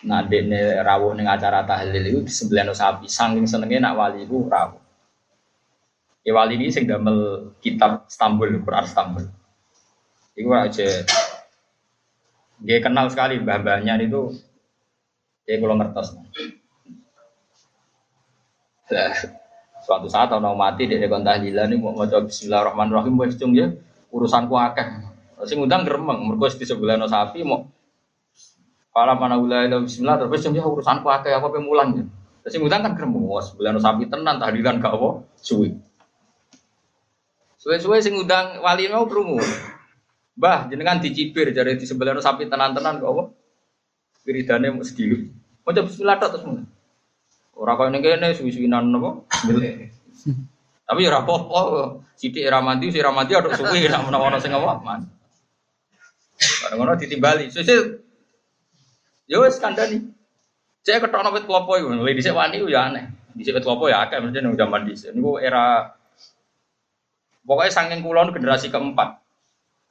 Nah, dene rawuh ning acara tahlil itu disembelihno sapi, saking senenge nak wali iku rawuh. Ya wali ini sing damel kitab Istanbul, Quran Istanbul. Iku aja dia kenal sekali mbah-mbahnya itu dia kalau ngertos. Nah, suatu saat orang mati dia kon tahlilan ini mau maca bismillahirrahmanirrahim wis cung ya urusanku akeh. Sing ngundang gremeng mergo di sebelah no sapi mau Kala mana wilayah bismillah terus cung ya urusanku akeh apa pemulang ya. Terus ngundang kan gremeng wes sebelah no sapi tenan tahlilan gak apa suwi. Suwe-suwe sing ngundang wali mau krungu. Mbah jenengan dicibir dari di sebelah no sapi tenan-tenan kok apa? Wiridane mau sedih. Mau bismillah terus mulai. Ora kaya ning kene suwi-suwinan napa? Tapi ora apa-apa. Mandi, sing ora mandi ada suwi nek menawa sing apa man. Bareng ngono ditimbali. Sesuk Yo wis kandhani. Cek ketokno wit klopo iku, lha dhisik wani ya aneh. Dhisik wit klopo ya akeh mesti nang zaman dhisik. Niku era pokoknya saking kulon generasi keempat.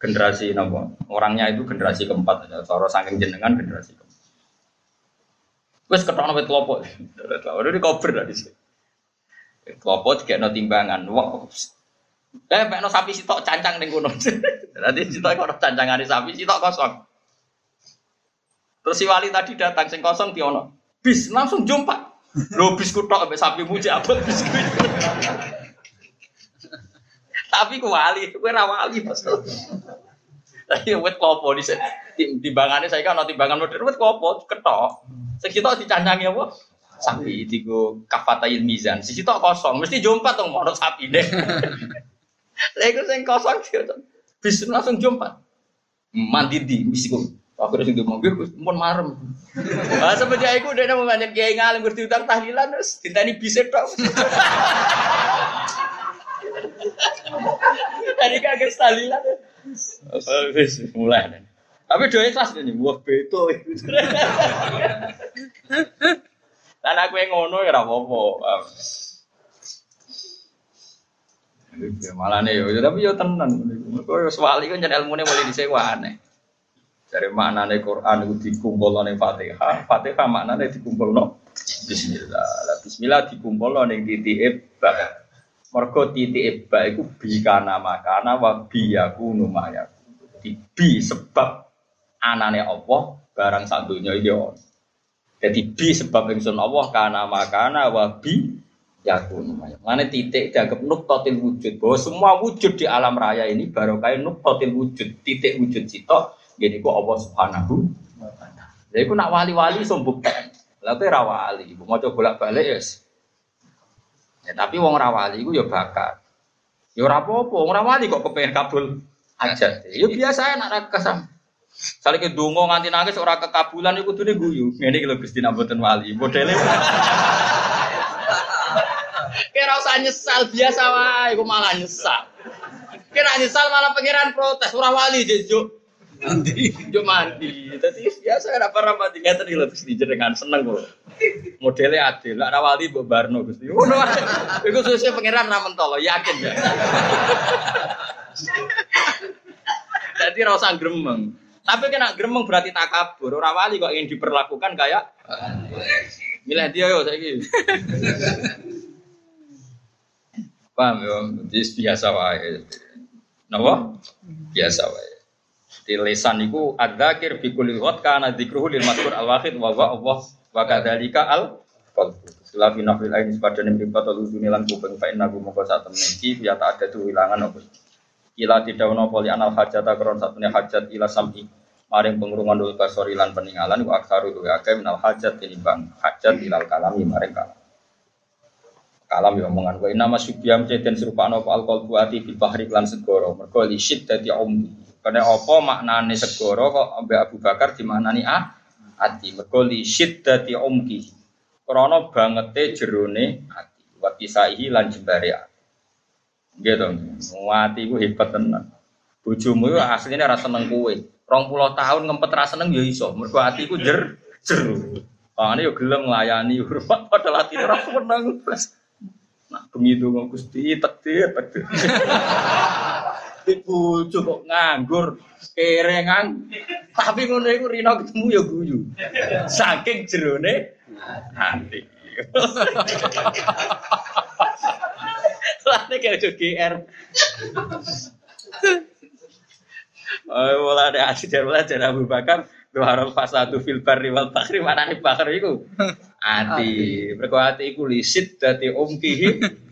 Generasi napa? Orangnya itu generasi keempat. Cara saking jenengan generasi keempat. Wes ketokno wit klopo. Udah di cover lah di sini. Klopo dikekno timbangan. Wah. Eh, pekno sapi sitok cancang ning kono. Nanti sitok kok cancangane sapi sitok kosong. Terus si wali tadi datang sing kosong diono. Bis langsung jumpa. Lo bis kutok sampai sapi muji abot bis Tapi ku wali, ku ora wali. Tapi wet klopo di timbangannya saya kan timbangan modern wet klopo ketok. Sekitar dicancangi apa? Sapi tigo kafatain mizan. Sisi tok kosong, mesti jumpa tuh mau sapi deh. Lego sing kosong sih, bisa langsung jumpa. Mandi di misiku. Aku udah sing mobil, pun marem. Nah, semenjak itu udah mau banyak kiai ngalim berdiutang tahlilan terus ditani bisa tok. Dari kaget tahlilan. Mulai. Tapi doa ikhlas nih, wah beto. Dan aku yang ngono ya apa-apa. Ya malah nih, ya tapi yo tenan. Kau yo swali kan jadi ilmu nih mulai disewa aneh. Dari makna nih Quran itu dikumpul nih Fatihah, Fatihah makna nih dikumpul no. Bismillah, lah Bismillah dikumpul nih titik ba. Mergo titik ba itu bi kana makana wa bi aku numaya. Di bi sebab anane Allah barang satunya yo. Jadi bi sebab ingsun Allah kana makana wa bi yakun. Mana titik dianggap nuktotil wujud bahwa semua wujud di alam raya ini baru kayak nuktotil wujud titik wujud sitok jadi kok Allah subhanahu wa. Jadi aku nak wali-wali sombuk Lalu rawali, mau coba bolak balik ya. Ya, tapi wong rawali itu ya bakat. Ya ora apa-apa, wong rawali kok kepengen kabul aja. Ya biasa nak kesam. Saling ke dungo nganti nangis orang kekabulan itu tuh guyu. Ini kalau Gusti Naboten Wali modelnya. Kira usah nyesal biasa wae, aku malah nyesal. Kira nyesal malah pangeran protes, ora wali juk. Mandi, juk mandi. Jadi biasa ada para mati ngeten iki lho Gusti jenengan seneng kok. Modelnya adil, lah ora wali mbok barno Gusti. Ngono ae. Iku sesuk pangeran ra mentolo, yakin ya. Jadi rasa gremeng. Tapi kena gremeng berarti takabur. Orang wali kok ingin diperlakukan kayak milih dia yo saiki. Paham yo, jadi biasa wae. Napa? Biasa wae. Di lesan iku adzakir bi kulli ghat kana dzikruhu lil mazkur al wahid wa wa Allah wa kadzalika al. Sila fi nafil ain sepadane mripat ludune lan kuping fa inna mongko sak temen ya tak ada tu wilangan apa. Ila tidak ono poli anal hajat akron satunya hajat ila sam'i maring pengurungan dulu basori lan peninggalan wa aksaru lu akeh minal hajat tinimbang hajat ilal kalami maring kalam. Kalam ya omongan wa inna masyubiyam ceten serupa apa alkohol buati bil bahri lan segoro mergo li syiddati ummi. Karena apa maknane segoro kok Abu Abu Bakar dimaknani ah ati mergo li syiddati umki. Krana bangete jerone ati wa pisaihi lan jembare ati. Nggih to. Ati ku hebat tenan. Asline ora seneng kowe. 20 tahun ngempet ra seneng ya iso. Mergo atiku jer jer. Pangane yo gelem nglayani hormat padahal ati ora seneng. Nah, bengi donga Gusti takdir takdir. Ibu kok nganggur, kerengan. Tapi ngono iku Rino ketemu ya guyu. Saking jerone hati. Kayak ojo GR. Oh, mulai ada asyik dari mulai dari Abu Bakar Tuharul fasadu fil barri wal bahri mana nih bakar itu? Ati, berkuati iku lisit buat bisa.